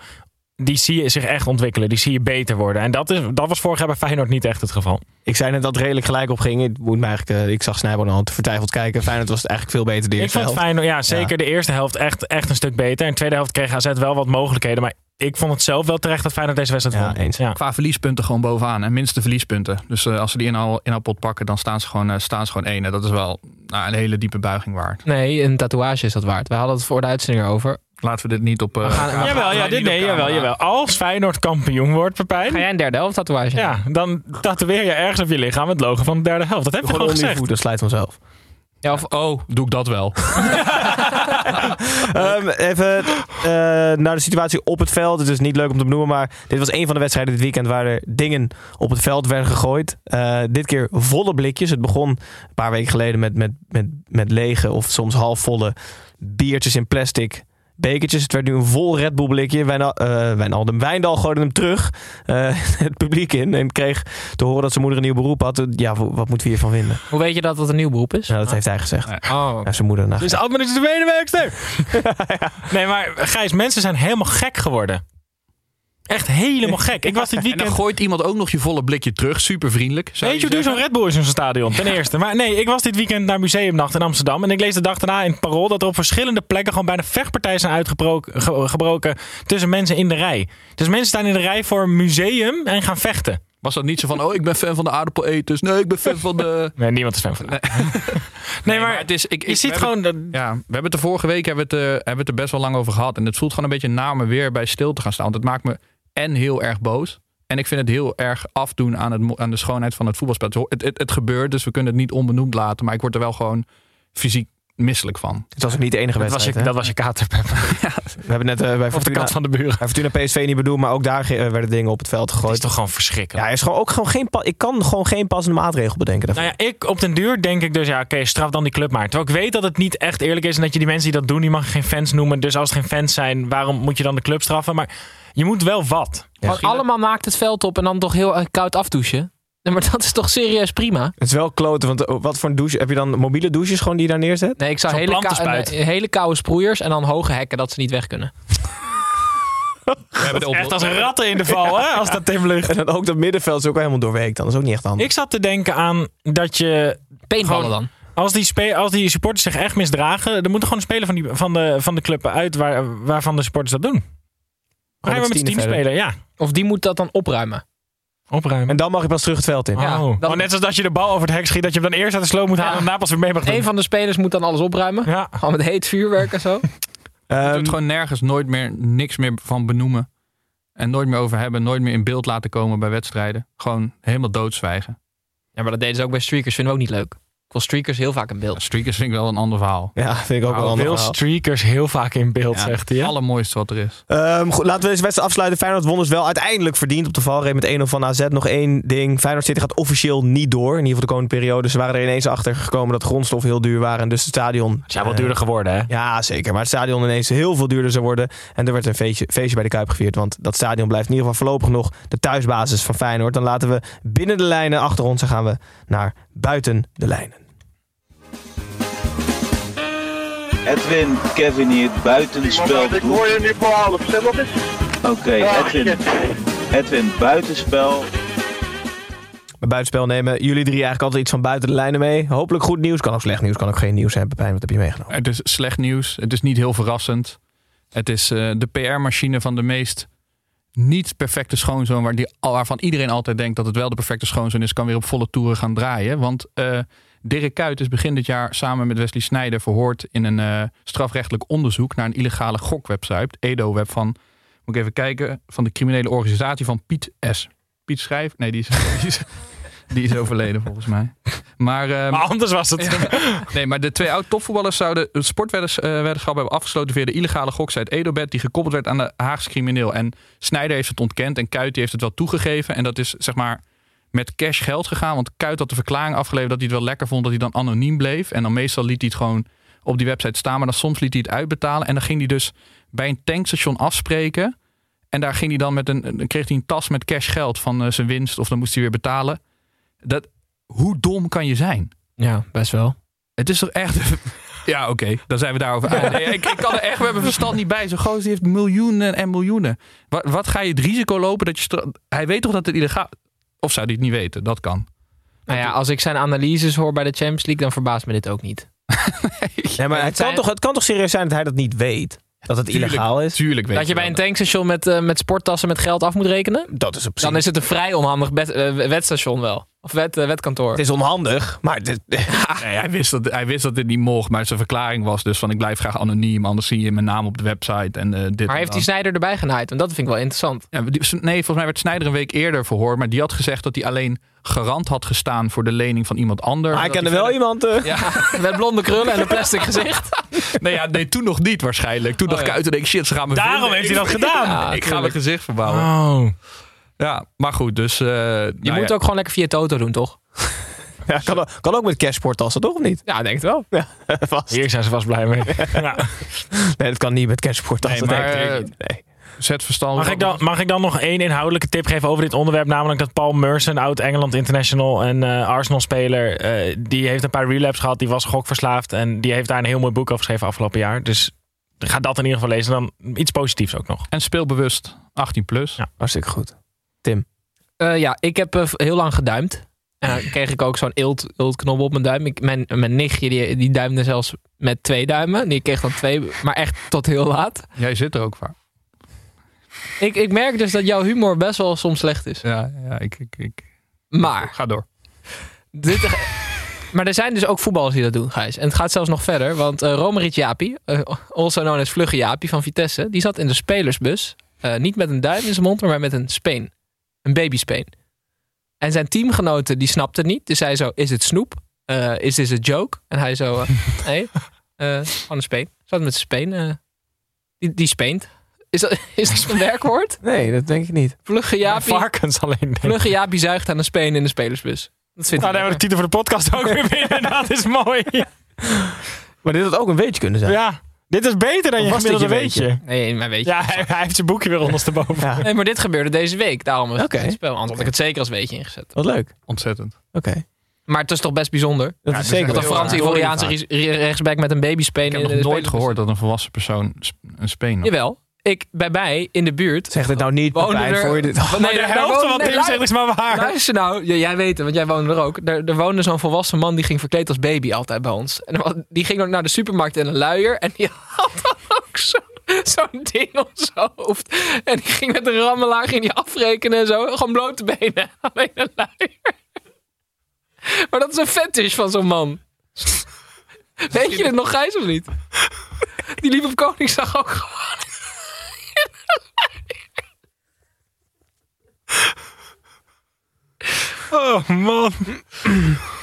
Die zie je zich echt ontwikkelen. Die zie je beter worden. En dat, is, dat was vorig jaar bij Feyenoord niet echt het geval. Ik zei net dat het redelijk gelijk op ging. Het moet me eigenlijk, eh, ik zag te vertwijfeld kijken. Feyenoord was het eigenlijk veel beter de Ik eerste vond helft. Feyenoord, ja, zeker de eerste helft echt, echt een stuk beter. En de tweede helft kreeg AZ wel wat mogelijkheden. Maar ik vond het zelf wel terecht dat Feyenoord deze wedstrijd Ja, won. eens. Ja. Qua verliespunten gewoon bovenaan. En minste verliespunten. Dus eh, als ze die inhaal, inhaalpot pakken, dan staan ze gewoon, eh, staan ze gewoon één. En dat is wel nou, een hele diepe buiging waard. Nee, een tatoeage is dat waard. We hadden het voor de uitzending erover. Laten we dit niet op. eh, We gaan- Jawel, ja, dit, op nee, jawel, jawel. Als Feyenoord kampioen wordt, Pepijn. Ga jij een derde helft tatoeage? Ja, dan tatoeëer je ergens op je lichaam het logo van de derde helft. Dat heb je Gewoon gezegd. dat slijt vanzelf. Ja, of, Oh, doe ik dat wel. Ehm, even eh, naar de situatie op het veld. Het is niet leuk om te benoemen, maar dit was een van de wedstrijden dit weekend waar er dingen op het veld werden gegooid. Eh, dit keer volle blikjes. Het begon een paar weken geleden met, met, met, met lege of soms halfvolle biertjes in plastic. Bekertjes. Het werd nu een vol Red Bull blikje. Wijnal, eh Wijnaldum Wijndal gooide hem terug eh, het publiek in. En kreeg te horen dat zijn moeder een nieuw beroep had. Ja, wat moeten we hiervan vinden? hoe weet je dat dat een nieuw beroep is? Nou, dat heeft hij gezegd. Oh, Ja, zijn moeder naar. Dus administratieve medewerkster. Nee, maar Gijs, mensen zijn helemaal gek geworden. Echt helemaal gek. Ik was dit En dan weekend... gooit iemand ook nog je volle blikje terug. Super vriendelijk. Weet je zeggen. zo'n Red Bull in zo'n stadion? Ten eerste. Maar nee, ik was dit weekend naar Museumnacht in Amsterdam. En ik lees de dag daarna in het parool dat er op verschillende plekken gewoon bijna vechtpartijen zijn uitgebroken ge- gebroken tussen mensen in de rij. Dus mensen staan in de rij voor een museum en gaan vechten. Was dat niet zo van, oh, ik ben fan van de aardappeleters. Nee, ik ben fan van de... Nee, niemand is fan van. Nee, nee, maar, het is, ik, je ziet gewoon... Ja, we hebben het de vorige week hebben het, eh, hebben het er best wel lang over gehad. En het voelt gewoon een beetje na me weer bij stil te gaan staan. Want het maakt me en heel erg boos. En ik vind het heel erg afdoen aan, het, aan de schoonheid van het voetbalspel. Het, het, het gebeurt, dus we kunnen het niet onbenoemd laten. Maar ik word er wel gewoon fysiek misselijk van. Het was ook niet de enige dat, was wedstrijd. je, dat was je kater, Pepper. We hebben net eh, bij Of de kat van de buren. bij Fortuna PSV niet bedoeld, maar ook daar eh, werden dingen op het veld Het is gegooid. toch gewoon Ja, verschrikkelijk. er is gewoon ook gewoon geen ik kan gewoon geen passende maatregel bedenken. daarvoor. Nou ja, ik op den duur denk ik dus, ja, oké, straf dan die club maar. Terwijl ik weet dat het niet echt eerlijk is en dat je die mensen die dat doen, die mag geen fans noemen. Dus als het geen fans zijn, waarom moet je dan de club straffen? Maar je moet wel wat. Gewoon allemaal maakt het veld op en dan toch heel eh, koud afdouchen. Nee, maar dat is toch serieus prima? Het is wel kloten, want eh, wat voor een douche heb je dan? Mobiele douches gewoon die je daar neerzet? Nee, ik zou hele, kou- hele koude sproeiers en dan hoge hekken dat ze niet weg kunnen. We hebben de Echt als ratten in de val, hè, als dat Tim ligt. En dan ook dat middenveld is ook wel helemaal doorweekt. Dan Dat is ook niet echt handig. Ik zat te denken aan dat je, Gewoon- dan. als die, als die supporters zich echt misdragen, dan moet er gewoon een speler van, die, van, de, van de club uit waar, waarvan de supporters dat doen. Ga je maar met z'n verder. spelen, ja. Of die moet dat dan opruimen. Opruimen. En dan mag je pas terug het veld in. Ja, oh. dan- Oh, net zoals dat je de bal over het hek schiet, dat je hem dan eerst uit de sloot moet halen Ja. en daarna pas weer mee mag doen. Een van de spelers moet dan alles opruimen. Ja. Gewoon met heet vuurwerk en zo. Ehm, het gewoon nergens nooit meer niks meer van benoemen. En nooit meer over hebben. Nooit meer in beeld laten komen bij wedstrijden. Gewoon helemaal doodzwijgen. Ja, maar dat deden ze ook bij streakers. Vinden we ook niet leuk. Wil streakers heel vaak in beeld. Streakers vind ik wel een ander verhaal. Ja, vind ik ook wel een Veel ander verhaal. streakers heel vaak in beeld, Ja, zegt hij. Het allermooiste wat er is. Ehm, goed, laten we deze wedstrijd afsluiten. Feyenoord won dus wel uiteindelijk verdiend op de valreep met 1-0 van AZ. Nog één ding. Feyenoord City gaat officieel niet door. In ieder geval de komende periode. Ze waren er ineens achter gekomen dat grondstoffen heel duur waren. En dus het stadion... Het is wel eh, duurder geworden, hè? Ja, zeker. Maar het stadion ineens heel veel duurder zou worden. En er werd een feestje, feestje bij de Kuip gevierd. Want dat stadion blijft in ieder geval voorlopig nog de thuisbasis van Feyenoord. Dan laten we binnen de lijnen achter ons en gaan we naar buiten de lijnen. Edwin, Kevin hier, buitenspel. Ik hoor je nu voor half, Oké, Edwin. Edwin, buitenspel. Bij buitenspel nemen jullie drie eigenlijk altijd iets van buiten de lijnen mee. Hopelijk goed nieuws. Kan ook slecht nieuws. Kan ook geen nieuws zijn. Pepijn, wat heb je meegenomen? Het is slecht nieuws. Het is niet heel verrassend. Het is eh, de PR-machine van de meest niet perfecte schoonzoon... Waar die, waarvan iedereen altijd denkt dat het wel de perfecte schoonzoon is... kan weer op volle toeren gaan draaien. Want eh, Dirk Kuyt is begin dit jaar samen met Wesley Snijder... verhoord in een eh, strafrechtelijk onderzoek... naar een illegale gokwebsite, Edo-web van... moet ik even kijken, van de criminele organisatie van Piet S. Piet Schrijf? Nee, die is, die is, die is overleden volgens mij. Maar, ehm, Maar anders was het. Nee, maar de twee oud-topvoetballers zouden het sportweddenschap hebben afgesloten via de illegale goksite Edobet, die gekoppeld werd aan de Haagse crimineel. En Snijder heeft het ontkend en Kuit heeft het wel toegegeven. En dat is zeg maar met cash geld gegaan. Want Kuit had de verklaring afgeleverd dat hij het wel lekker vond dat hij dan anoniem bleef. En dan meestal liet hij het gewoon op die website staan, maar dan soms liet hij het uitbetalen. En dan ging hij dus bij een tankstation afspreken. En daar ging hij dan met een, kreeg hij een tas met cash geld van eh, zijn winst, of dan moest hij weer betalen. Dat, hoe dom kan je zijn? Ja, best wel. Het is toch echt. Ja, oké, dan zijn we daarover uit. Nee, ik, ik kan er echt met mijn verstand niet bij. Zo'n gozer die heeft miljoenen en miljoenen. Wat, wat ga je het risico lopen dat je. Hij weet toch dat het illegaal. Of zou hij het niet weten? Dat kan. Nou ja, als ik zijn analyses hoor bij de Champions League, dan verbaast me dit ook niet. Nee, maar het kan, toch, het kan toch serieus zijn dat hij dat niet weet? Dat het Tuurlijk- illegaal is? Tuurlijk weet Dat je bij een tankstation met, eh, met sporttassen met geld af moet rekenen? Dat is op zich. Dan is het een vrij onhandig bed, eh, wedstation wel. Of wet, eh, wetkantoor. Het is onhandig, maar dit, Nee, hij, wist dat, hij wist dat dit niet mocht. Maar zijn verklaring was dus van ik blijf graag anoniem. Anders zie je mijn naam op de website. En, eh, dit maar en heeft die. Snijder erbij genaaid? En dat vind ik wel interessant. Ja, die- nee, volgens mij werd Snijder een week eerder verhoord. Maar die had gezegd dat hij alleen garant had gestaan voor de lening van iemand anders. maar hij kende wel verder- iemand. eh, Ja, met blonde krullen en een plastic gezicht. Nee, ja, nee, toen nog niet waarschijnlijk. Toen dacht Oh, ja. ik uit en denk shit, ze gaan me Daarom vinden. heeft hij dat Ik- gedaan. Ja, ik ga mijn gezicht verbouwen. Oh. Ja, maar goed, dus... eh, Je nou moet ja, ook gewoon lekker via Toto doen, toch? Ja, kan, ook- kan ook met cashporttassen, toch? Of niet? Ja, ik denk het wel. Ja, vast. Hier zijn ze vast blij mee. Ja. Nee, dat kan niet met cashporttassen. Nee, maar, Nee, eh, natuurlijk niet. Nee. zet verstand. Mag ik, dan, mag ik dan nog één inhoudelijke tip geven over dit onderwerp? Namelijk dat Paul Merson, oud-Engeland international en eh, Arsenal-speler, eh, die heeft een paar relapses gehad. Die was gokverslaafd en die heeft daar een heel mooi boek over geschreven afgelopen jaar. Dus ga dat in ieder geval lezen. Dan iets positiefs ook nog. En speelbewust 18 plus. Ja. Hartstikke goed. Eh, ja, ik heb eh, heel lang geduimd. En dan kreeg ik ook zo'n eelt, eeltknobbel op mijn duim. Ik, mijn, mijn nichtje die, die duimde zelfs met twee duimen. Die kreeg dan twee, maar echt tot heel laat. Jij zit er ook vaak. Ik, ik merk dus dat jouw humor best wel soms slecht is. Ja, ja ik, ik, ik. Maar, Ga door. dit, maar er zijn dus ook voetballers die dat doen, Gijs. En het gaat zelfs nog verder. Want uh, Romeric Japi, eh, also known as Vlugge Japi van Vitesse... die zat in de spelersbus. eh, niet met een duim in zijn mond, maar met een speen. Een babyspeen. En zijn teamgenoten die snapten het niet. Dus hij zo, is het snoep? Eh, is dit een joke? En hij zo, eh, nee, eh, gewoon een speen. Zat met zijn speen. eh, die, die speent. Is dat, is dat een werkwoord? Nee, dat denk ik niet. Vlugge Japi, Varkens alleen. denk. Vlugge Japi zuigt aan een speen in de spelersbus. Dat vindt Nou, dan hebben we de titel voor de podcast ook weer binnen. Dat is mooi. Maar dit had ook een weetje kunnen zijn. Ja, dit is beter dan je gemiddelde je weetje. weetje? Nee, maar weet je. Ja, hij, hij heeft zijn boekje weer ondersteboven. Ja. Nee, maar dit gebeurde deze week. Daarom is Oké. het spel. Anders had ik het zeker als weetje ingezet. Wat leuk. Ontzettend. Oké. Maar het is toch best bijzonder. Dat Ja, is zeker Dat een Franse. Ivoriaanse rechtsback met een babyspeen Ik heb nog nooit gehoord dat een volwassen persoon een speen had. Jawel. Ik, bij mij in de buurt. Zeg dit nou niet, Pepijn, er- voor je dit... Nee, Maar de helft van wat Tim zegt is maar waar. Luister nou, ja, jij weet het, want jij woonde er ook. Er, er woonde zo'n volwassen man die ging verkleed als baby altijd bij ons. En die ging ook naar de supermarkt in een luier. En die had dan ook zo- zo'n ding op zijn hoofd. En die ging met een rammelaar ging die afrekenen en zo. Gewoon blote benen. Alleen een luier. Maar dat is een fetish van zo'n man. Weet je het nog, Gijs, of niet? Die liep op Koningsdag ook gewoon. Oh man.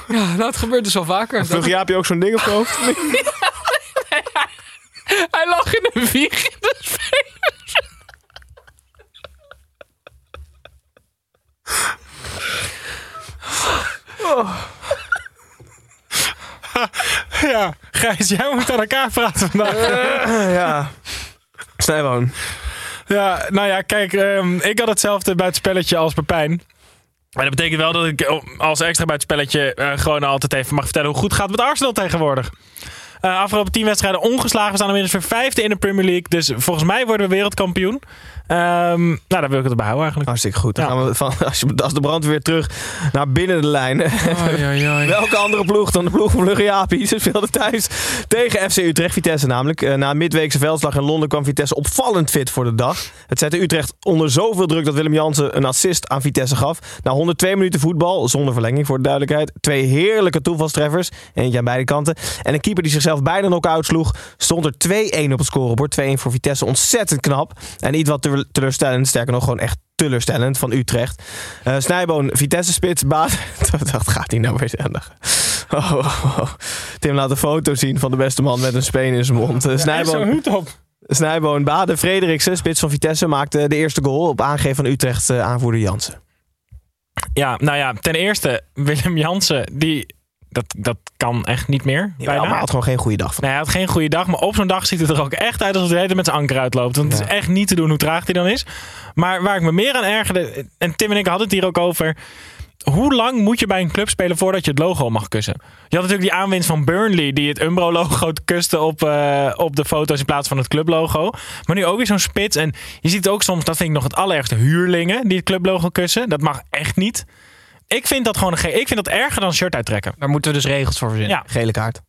Ja, nou, het gebeurt dus al vaker. Vlug Jaap je ook zo'n ding op je hoofd? Hij lag in een wieg in de spelers. Ja, Gijs, jij moet aan elkaar praten vandaag. ja. Snijboon. Ja, nou ja, kijk, ehm, ik had hetzelfde bij het spelletje als Pepijn. Maar dat betekent wel dat ik oh, als extra bij het spelletje eh, gewoon altijd even mag vertellen hoe goed het gaat met Arsenal tegenwoordig. Eh, afgelopen tien wedstrijden ongeslagen. We staan inmiddels weer vijfde in de Premier League. Dus volgens mij worden we wereldkampioen. Ehm, nou, daar wil ik het bij houden eigenlijk. Hartstikke goed. Dan Ja. gaan we van, als, je, als de brand weer terug naar binnen de lijn. Welke andere ploeg dan de ploeg van Vlugge Jaapie? Ze speelden thuis tegen FC Utrecht. Vitesse namelijk. Eh, na een midweekse veldslag in Londen kwam Vitesse opvallend fit voor de dag. Het zette Utrecht onder zoveel druk dat Willem Jansen een assist aan Vitesse gaf. Na 102 minuten voetbal, zonder verlenging voor de duidelijkheid. Twee heerlijke toevalstreffers. Eentje aan beide kanten. En een keeper die zichzelf bijna knock-out sloeg. Stond er 2-1 op het scorebord. 2-1 voor Vitesse. Ontzettend knap. En iets wat te- teleurstellend. Sterker nog, gewoon echt teleurstellend van Utrecht. Eh Snijboon, Vitesse spits, baas. Dat gaat hij nou weer zeggen. Oh, oh, oh. Tim laat een foto zien van de beste man met een speen in zijn mond. Zo'n Snijboon, hoed op. Snijboon Bade Frederiksen, spits van Vitesse, maakte de eerste goal op aangeven van Utrecht eh, aanvoerder Jansen. Ja, nou ja, ten eerste, Willem Jansen, die, dat, dat kan echt niet meer. Ja, bijna. maar hij had gewoon geen goede dag. Van. Nee, hij had geen goede dag, maar op zo'n dag ziet het er ook echt uit alsof hij met zijn anker uitloopt. Want het is echt niet te doen hoe traag hij dan is. Maar waar ik me meer aan ergerde, en Tim en ik hadden het hier ook over. Hoe lang moet je bij een club spelen voordat je het logo mag kussen? Je had natuurlijk die aanwinst van Burnley, die het Umbro-logo kuste op, eh, op de foto's in plaats van het clublogo. Maar nu ook weer zo'n spits. En je ziet ook soms, dat vind ik nog het allerergste, huurlingen die het clublogo kussen. Dat mag echt niet. Ik vind dat gewoon een ge- ik vind dat erger dan shirt uittrekken. Daar moeten we dus regels voor verzinnen. Ja. Gele kaart.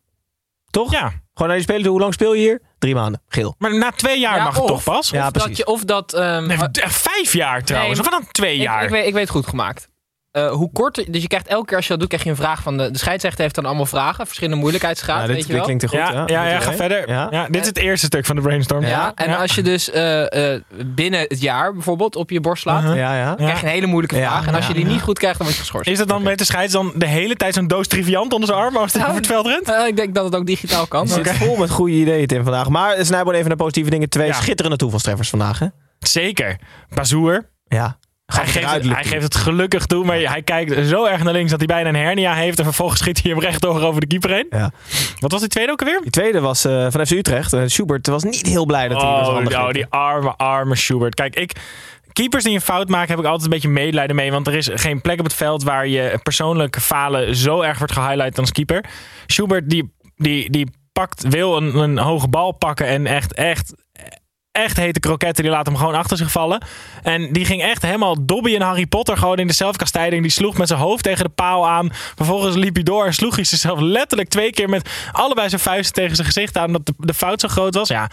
Toch? Ja, Gewoon naar die spelen toe. Hoe lang speel je hier? Drie maanden. Geel. maar na twee jaar Ja, mag het toch pas? Ja, of dat precies. je, of dat... ehm, Nee, echt vijf jaar trouwens. Nee, of dan twee ik, jaar? ik, weet, ik weet het goed gemaakt. Eh, hoe kort, dus je krijgt elke keer als je dat doet, krijg je een vraag van de, de scheidsrechter heeft dan allemaal vragen, verschillende moeilijkheidsgraden, Ja, dit, weet je dit wel. klinkt er goed. ja, ja, ja, ga verder. Ja. Ja. dit is het eerste stuk van de brainstorm. Ja, en als je dus eh, eh, binnen het jaar bijvoorbeeld op je borst slaat, Uh-huh. Ja, ja. krijg je een hele moeilijke Ja, vraag. En als je die ja. niet goed krijgt, dan word je geschorst. Is dat dan met de scheids dan de hele tijd zo'n doos triviant onder zijn arm als hij Ja. over het veld rent? Eh, ik denk dat het ook digitaal kan. Het zit vol met goede ideeën, Tim, vandaag. Maar Snijboon even naar positieve dingen. Twee Ja. schitterende toevalstreffers vandaag, hè? Zeker. Bazoer. Ja. Hij geeft, het, hij geeft het gelukkig toe, maar hij kijkt zo erg naar links dat hij bijna een hernia heeft. En vervolgens schiet hij hem rechtdoor over de keeper heen. Ja. Wat was die tweede ook alweer? Die tweede was eh, van FC Utrecht. Eh, Schubert was niet heel blij dat hij Oh, de oh, die arme, arme Schubert. Kijk, ik, keepers die een fout maken, heb ik altijd een beetje medelijden mee. Want er is geen plek op het veld waar je persoonlijke falen zo erg wordt gehighlight als keeper. Schubert, die, die, die pakt, wil een, een hoge bal pakken en echt, echt, echt hete kroketten. Die laat hem gewoon achter zich vallen. En die ging echt helemaal Dobby en Harry Potter gewoon in de zelfkastijding. Die sloeg met zijn hoofd tegen de paal aan. Vervolgens liep hij door en sloeg hij zichzelf letterlijk twee keer met allebei zijn vuisten tegen zijn gezicht aan. Omdat de, de fout zo groot was. Ja,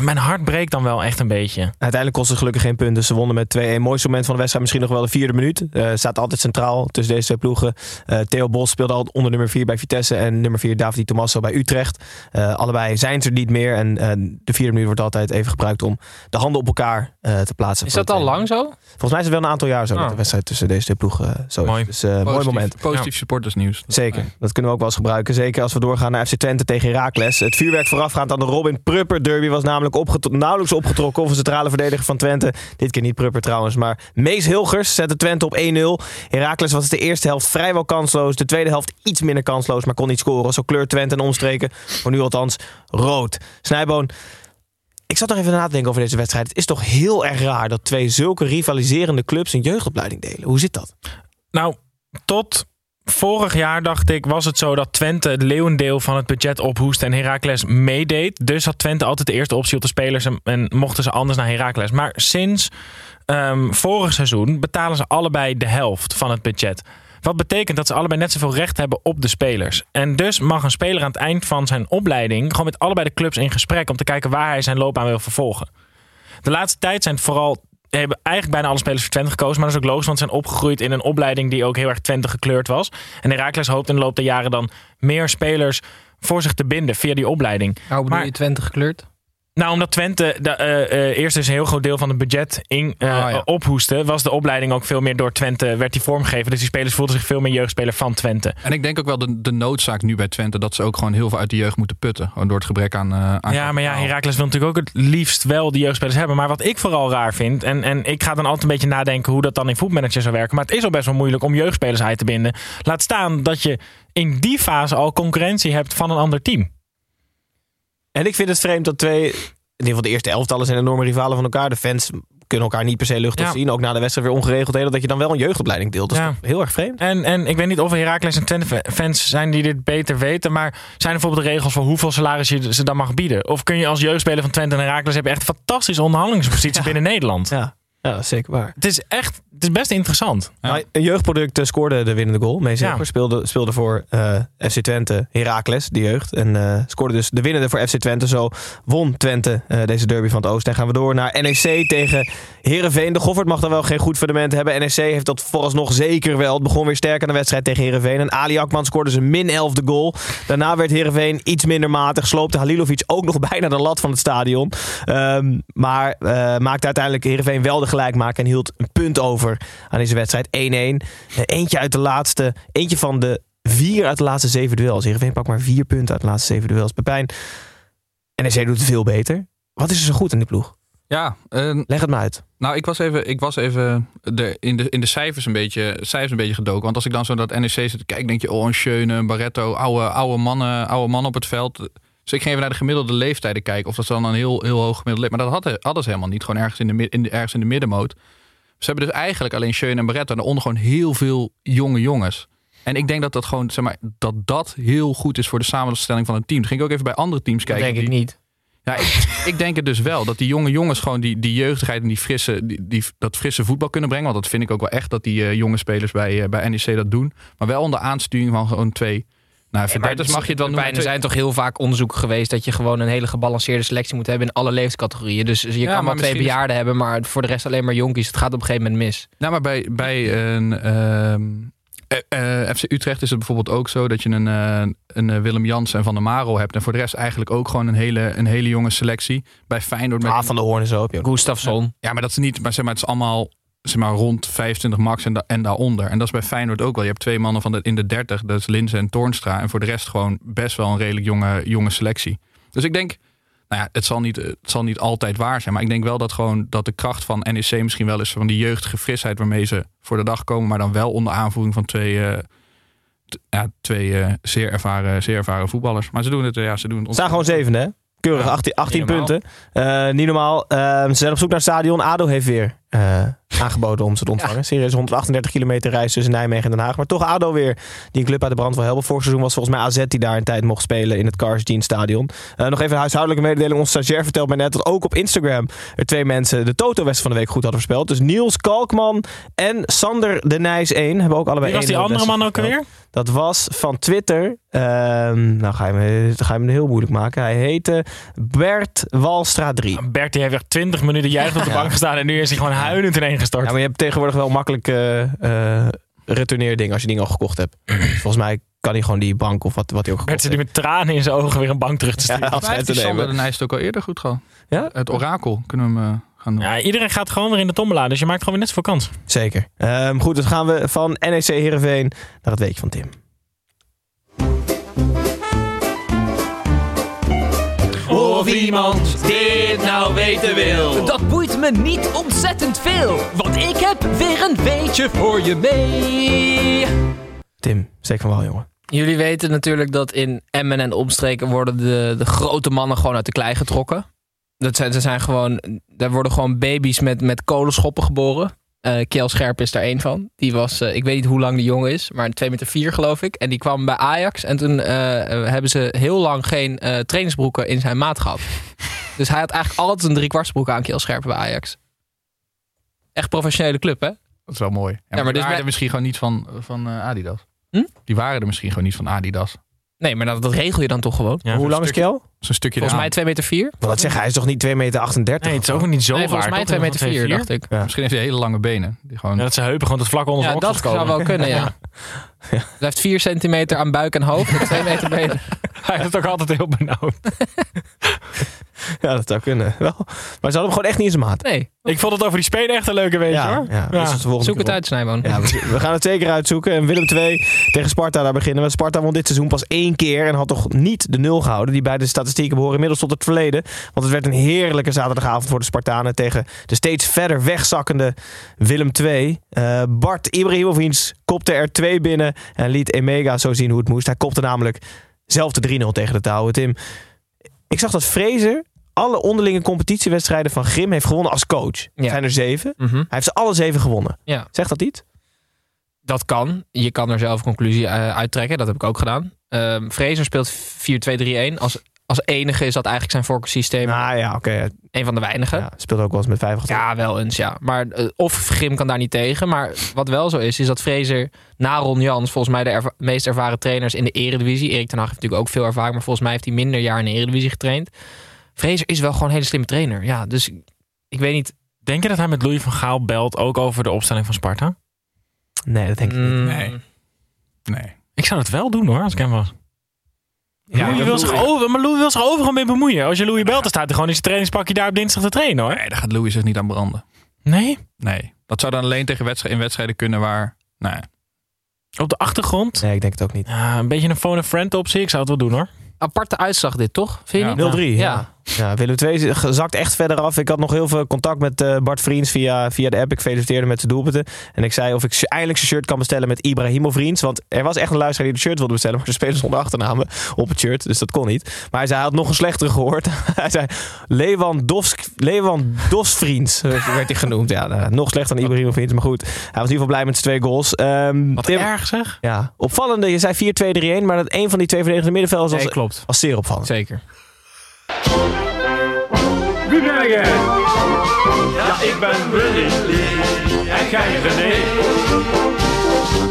mijn hart breekt dan wel echt een beetje. Uiteindelijk kostte het gelukkig geen punten. Ze wonnen met 2-1. Mooiste moment van de wedstrijd misschien nog wel de vierde minuut. Eh staat altijd centraal tussen deze twee ploegen. Eh, Theo Bos speelde al onder nummer 4 bij Vitesse en nummer 4 David Tomasso bij Utrecht. Eh, allebei zijn ze er niet meer. En eh, de vierde minuut wordt altijd even gebruikt om de handen op elkaar eh, te plaatsen. Is dat al lang zo? Volgens mij is het wel een aantal jaar zo dat Oh. de wedstrijd tussen deze twee ploegen zo Mooi. is. Dus eh, mooi Positief- moment. Positief supportersnieuws. Zeker, dat kunnen we ook wel eens gebruiken. Zeker als we doorgaan naar FC Twente tegen Heracles. Het vuurwerk voorafgaand aan de Robin Prupper derby was namelijk opgetro- nauwelijks opgetrokken. Of een centrale verdediger van Twente. Dit keer niet Prupper trouwens, maar Mees Hilgers zette Twente op 1-0. Heracles was de eerste helft vrijwel kansloos. De tweede helft iets minder kansloos, maar kon niet scoren. Zo kleurt Twente en omstreken. Voor nu althans rood. Snijboon, ik zat nog even na te denken over deze wedstrijd. Het is toch heel erg raar dat twee zulke rivaliserende clubs een jeugdopleiding delen. Hoe zit dat? Nou, tot vorig jaar dacht ik, was het zo dat Twente het leeuwendeel van het budget ophoest en Heracles meedeed. Dus had Twente altijd de eerste optie op de spelers en, en mochten ze anders naar Heracles. Maar sinds ehm, vorig seizoen betalen ze allebei de helft van het budget. Wat betekent dat ze allebei net zoveel recht hebben op de spelers. En dus mag een speler aan het eind van zijn opleiding gewoon met allebei de clubs in gesprek om te kijken waar hij zijn loopbaan wil vervolgen. De laatste tijd zijn het vooral hebben eigenlijk bijna alle spelers voor Twente gekozen. Maar dat is ook logisch, want ze zijn opgegroeid in een opleiding die ook heel erg Twente gekleurd was. En Heracles hoopt in de loop der jaren dan meer spelers voor zich te binden via die opleiding. Nou, bedoel Maar- je Twente gekleurd? Nou, omdat Twente de, eh, eh, eerst dus een heel groot deel van het budget in, eh, Ah, ja. ophoestte, was de opleiding ook veel meer door Twente, werd die vormgegeven. Dus die spelers voelden zich veel meer jeugdspeler van Twente. En ik denk ook wel de, de noodzaak nu bij Twente dat ze ook gewoon heel veel uit de jeugd moeten putten. Door het gebrek aan. aan Ja, maar ja. Herakles wil natuurlijk ook het liefst wel die jeugdspelers hebben. Maar wat ik vooral raar vind, en, en ik ga dan altijd een beetje nadenken hoe dat dan in voetmanager zou werken. Maar het is al best wel moeilijk om jeugdspelers uit te binden. Laat staan dat je in die fase al concurrentie hebt van een ander team. En ik vind het vreemd dat twee, in ieder geval de eerste elftallen zijn enorme rivalen van elkaar. De fans kunnen elkaar niet per se luchtig Ja. zien. Ook na de wedstrijd weer ongeregeldheden. Dat je dan wel een jeugdopleiding deelt. Dat is Ja. heel erg vreemd. En, en ik weet niet of er Herakles en Twente fans zijn die dit beter weten. Maar zijn er bijvoorbeeld regels voor hoeveel salaris je ze dan mag bieden? Of kun je als jeugdspeler van Twente en Herakles hebben echt een fantastische onderhandelingspositie binnen Nederland? Ja, ja zeker waar. Het is echt, het is best interessant. Maar een jeugdproduct eh, scoorde de winnende goal. Mees Ja. Speelde, speelde voor eh, FC Twente Heracles, de jeugd. En eh, scoorde dus de winnende voor FC Twente. Zo won Twente eh, deze derby van het Oosten. En gaan we door naar NEC tegen Herenveen. De Goffert mag dan wel geen goed fundament hebben. NEC heeft dat vooralsnog zeker wel. Het begon weer sterk aan de wedstrijd tegen Herenveen. En Ali Akman scoorde zijn min 11e goal. Daarna werd Herenveen iets minder matig. Sloopte Halilovic ook nog bijna de lat van het stadion. Ehm, maar eh, maakte uiteindelijk Herenveen wel de gelijkmaker. En hield een punt over aan deze wedstrijd. 1-1. Eh, eentje uit de laatste. Eentje van de vier uit de laatste zeven duels. Heerenveen pakt maar vier punten uit de laatste zeven duels. Pepijn. NEC doet het veel beter. Wat is er zo goed in die ploeg? Ja, eh, Leg het maar uit. nou, ik was even, ik was even de, in, de, in de cijfers een, beetje, cijfers een beetje gedoken. Want als ik dan zo naar dat NEC zit te kijken, denk je, oh, een Schöne, Barretto, oude, oude, mannen, oude mannen op het veld. Dus ik ging even naar de gemiddelde leeftijden kijken. Of dat dan een heel, heel hoog gemiddeld leeftijd. Maar dat hadden, hadden ze helemaal niet. Gewoon ergens in de, in de, ergens in de middenmoot. Ze hebben dus eigenlijk alleen Schöne en Barretto. En daaronder gewoon heel veel jonge jongens. En ik denk dat dat gewoon, zeg maar, dat dat heel goed is voor de samenstelling van een team. Toen ging ik ook even bij andere teams Dat kijken. denk ik die- niet. ja, ik, ik denk het dus wel. Dat die jonge jongens gewoon die, die jeugdigheid en die frisse, die, die, dat frisse voetbal kunnen brengen. Want dat vind ik ook wel echt dat die eh, jonge spelers bij, eh, bij NEC dat doen. Maar wel onder aansturing van gewoon twee. Nou, verdedigers mag je het wel noemen. Er zijn toch heel vaak onderzoeken geweest dat je gewoon een hele gebalanceerde selectie moet hebben in alle leeftijdscategorieën. Dus je Ja, kan maar wel twee is- bejaarden hebben, maar voor de rest alleen maar jonkies. Het gaat op een gegeven moment mis. Nou, maar bij, bij een ehm, eh, eh, FC Utrecht is het bijvoorbeeld ook zo dat je een, eh, een Willem Jans en Van der Marel hebt. En voor de rest eigenlijk ook gewoon een hele, een hele jonge selectie. Bij Feyenoord met Ah, van de Hoorn je ook. Gustafsson. Ja, maar dat is niet. Maar zeg maar, het is allemaal zeg maar, rond 25 max en, da- en daaronder. En dat is bij Feyenoord ook wel. Je hebt twee mannen van de, in de 30, dat is Linzen en Toornstra. En voor de rest gewoon best wel een redelijk jonge, jonge selectie. Dus ik denk, nou ja, het zal, niet, het zal niet altijd waar zijn. Maar ik denk wel dat gewoon dat de kracht van NEC misschien wel is van die jeugdige frisheid waarmee ze voor de dag komen. Maar dan wel onder aanvoering van twee, eh, ja, twee eh, zeer, ervaren, zeer ervaren voetballers. Maar ze doen het, eh, ja, ze doen het Ze staan gewoon zevende, hè? Keurig, Ja, 18, 18 niet normaal. punten. Eh, niet normaal. Ze zijn op zoek naar het stadion. ADO heeft weer eh, aangeboden om ze te ontvangen. Serieus 138 kilometer reis tussen Nijmegen en Den Haag. Maar toch ADO weer, die een club uit de brand wil helpen. Vorig seizoen was volgens mij AZ die daar een tijd mocht spelen in het Cars Jean Stadion. Eh, nog even een huishoudelijke mededeling. Onze stagiair vertelt mij net dat ook op Instagram er twee mensen de Toto-west van de week goed hadden voorspeld. Dus Niels Kalkman en Sander de Nijs 1 hebben ook allebei Wie was die 1-0 andere man ook alweer? Dat was van Twitter. Ehm, nou ga je, me, ga je me heel moeilijk maken. Hij heette Bert Walstra 3. Bert die heeft echt 20 minuten juist op de bank gestaan en nu is hij gewoon huilend ineen Ja, maar je hebt tegenwoordig wel makkelijk eh eh retourneerdingen als je dingen al gekocht hebt. Volgens mij kan hij gewoon die bank of wat, wat hij ook gekocht heeft. met tranen in zijn ogen weer een bank terug te sturen. Ja, Ja, te Die Sander nemen. de Nijs het ook al eerder goed gehad. Ja? Het orakel kunnen we hem gaan doen. iedereen gaat gewoon weer in de tombola, dus je maakt gewoon weer net zoveel kans. Zeker. Ehm, goed, dus gaan we van NEC Heerenveen naar het weekje van Tim. Of iemand dit nou weten wil. Dat me niet ontzettend veel. Want ik heb weer een weetje voor je mee. Tim, van wel, jongen. Jullie weten natuurlijk dat in Emmen en omstreken worden de, de grote mannen gewoon uit de klei getrokken. Dat zijn, ze zijn gewoon, daar worden gewoon baby's met, met kolenschoppen geboren. Eh Kjell Scherp is daar één van. Die was, eh, ik weet niet hoe lang die jongen is, maar 2 meter 4 geloof ik. En die kwam bij Ajax en toen eh, hebben ze heel lang geen trainingsbroeken in zijn maat gehad. Dus hij had eigenlijk altijd een driekwartsbroek aan Kjell Scherp bij Ajax. Echt professionele club, hè? Dat is wel mooi. Ja, maar, maar die dus waren bij- er misschien gewoon niet van, van eh, Adidas. Hm? Die waren er misschien gewoon niet van Adidas. Nee, maar dat, dat regel je dan toch gewoon? Ja, Hoe lang is Kjell? Zo'n stukje Volgens mij eraan. 2 meter 4. Wat dat zeggen, hij is toch niet 2 meter 38? Nee, het is ook niet zo Nee, volgens mij toch? 2 meter Van 4, 2,4? dacht ik. Misschien heeft hij hele lange benen. Die gewoon... Ja, dat zijn heupen gewoon tot vlak onder Ja, zijn dat oksels zou wel kunnen, ja. Hij heeft 4 centimeter aan buik en hoofd en 2 meter benen. Hij heeft het ook altijd heel benauwd. Ja, dat zou kunnen. Wel. Maar ze hadden hem gewoon echt niet in zijn maat. Nee, Ik vond het over die spelen echt een leuke weetje Ja, hoor. ja, zoek het op. uit, Snijboon. Ja, we, we gaan het zeker uitzoeken. En Willem 2 tegen Sparta, daar beginnen we. Sparta won dit seizoen pas één keer en had toch niet de nul gehouden. Die bij de statistieken behoren inmiddels tot het verleden. Want het werd een heerlijke zaterdagavond voor de Spartanen tegen de steeds verder wegzakkende Willem 2. Eh, Bart Ibrahimovic kopte er twee binnen en liet Emega zo zien hoe het moest. Hij kopte namelijk zelf de 3-0 tegen de touwen. Tim, ik zag dat Fraser alle onderlinge competitiewedstrijden van Grim heeft gewonnen als coach. Er zijn er zeven. Mhm. Hij heeft ze alle zeven gewonnen. Zegt dat iets? Dat kan. Je kan er zelf een conclusie eh, uittrekken. Dat heb ik ook gedaan. Ehm Fraser speelt 4-2-3-1. Als, als enige is dat eigenlijk zijn voorkeurssysteem. Nou ja, oké. Een van de weinigen. Ja, speelt ook wel eens met vijf. Ja, wel eens, ja. Maar, eh, of Grim kan daar niet tegen. Maar wat wel zo is, is dat Fraser na Ron Jans... volgens mij de erva- meest ervaren trainers in de eredivisie... Erik ten Hag heeft natuurlijk ook veel ervaring... maar volgens mij heeft hij minder jaar in de eredivisie getraind. Fraser is wel gewoon een hele slimme trainer. Ja, dus ik- ik weet niet... Denk je dat hij met Louis van Gaal belt ook over de opstelling van Sparta? Nee, dat denk ik niet. mm, Nee. Nee. Ik zou het wel doen hoor, als ik hem was. Ja, Louis wil zich over, maar Louis wil zich overal mee bemoeien. Als je Louis belt, dan staat hij gewoon in zijn trainingspakje daar op dinsdag te trainen hoor. Nee, daar gaat Louis zich niet aan branden. Nee? Nee. Dat zou dan alleen tegen wedstrijden, in wedstrijden kunnen waar... Nee. Op de achtergrond? Nee, ik denk het ook niet. Ja, een beetje een phone a friend optie. Ik zou het wel doen hoor. Aparte uitslag dit, toch? Vind je Ja. niet? 0-3. Ja. Ja. Ja. Willem II zakt echt verder af. Ik had nog heel veel contact met eh, Bart Vriends via, via de app. Ik feliciteerde met zijn doelpunten. En ik zei of ik eindelijk zijn shirt kan bestellen met Ibrahimo Vriends. Want er was echt een luisteraar die de shirt wilde bestellen. Maar de spelers zonder achternamen op het shirt. Dus dat kon niet. Maar hij zei, hij had nog een slechtere gehoord. hij zei, Lewandowski-Vriends werd hij genoemd. Ja, nou, nog slechter dan Ibrahimo Vriends. Maar goed, hij was in ieder geval blij met zijn twee goals. Ehm, Wat Tim- erg zeg. Ja, opvallende. Je zei 4-2-3-1. Maar dat een van die twee verdedigende middenvelders was, Nee, klopt. was zeer opvallend. Zeker. Ja, ik ben Willy en jij René.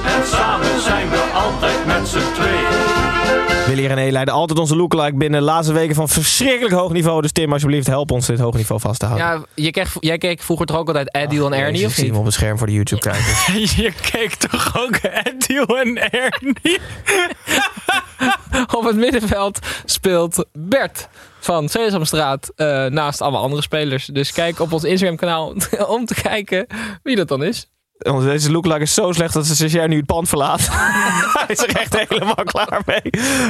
En samen zijn we altijd met z'n twee. Willy en René leiden altijd onze lookalike binnen. Laatste weken van verschrikkelijk hoog niveau. Dus Tim, alsjeblieft, help ons dit hoog niveau vast te houden. Ja, je kreeg, jij keek vroeger toch ook altijd Adil en Ernie, of ik zie hem op het scherm voor de YouTube-kijkers. Je keek toch ook Edil en Ernie? Op het middenveld speelt Bert van Sesamstraat eh, naast alle andere spelers. Dus kijk op ons Instagram-kanaal om te kijken wie dat dan is. Want Deze lookalike is zo slecht dat ze jij nu het pand verlaat. Hij is er echt helemaal klaar mee.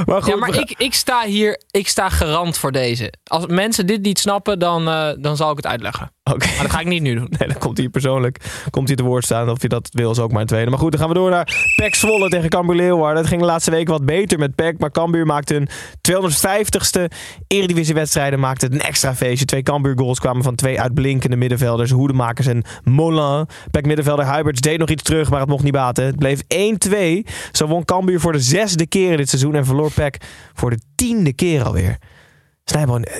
Maar goed, ja, maar ik, ik sta hier, ik sta garant voor deze. Als mensen dit niet snappen, dan, eh, dan zal ik het uitleggen. Maar dat ga ik niet nu doen. Nee, dan komt hij persoonlijk komt hij te woord staan. Of je dat wil, is ook maar een tweede. Maar goed, dan gaan we door naar PEC Zwolle tegen Cambuur Leeuwarden. Het ging de laatste weken wat beter met PEC. Maar Cambuur maakte hun 250ste Eredivisiewedstrijden. Maakte het een extra feestje. Twee Cambuur goals kwamen van twee uitblinkende middenvelders. Hoedemakers en Molin. PEC middenvelder Huiberts deed nog iets terug, maar het mocht niet baten. Het bleef 1-2. Zo won Cambuur voor de zesde keer in dit seizoen. En verloor PEC voor de tiende keer alweer. Snijboon, eh,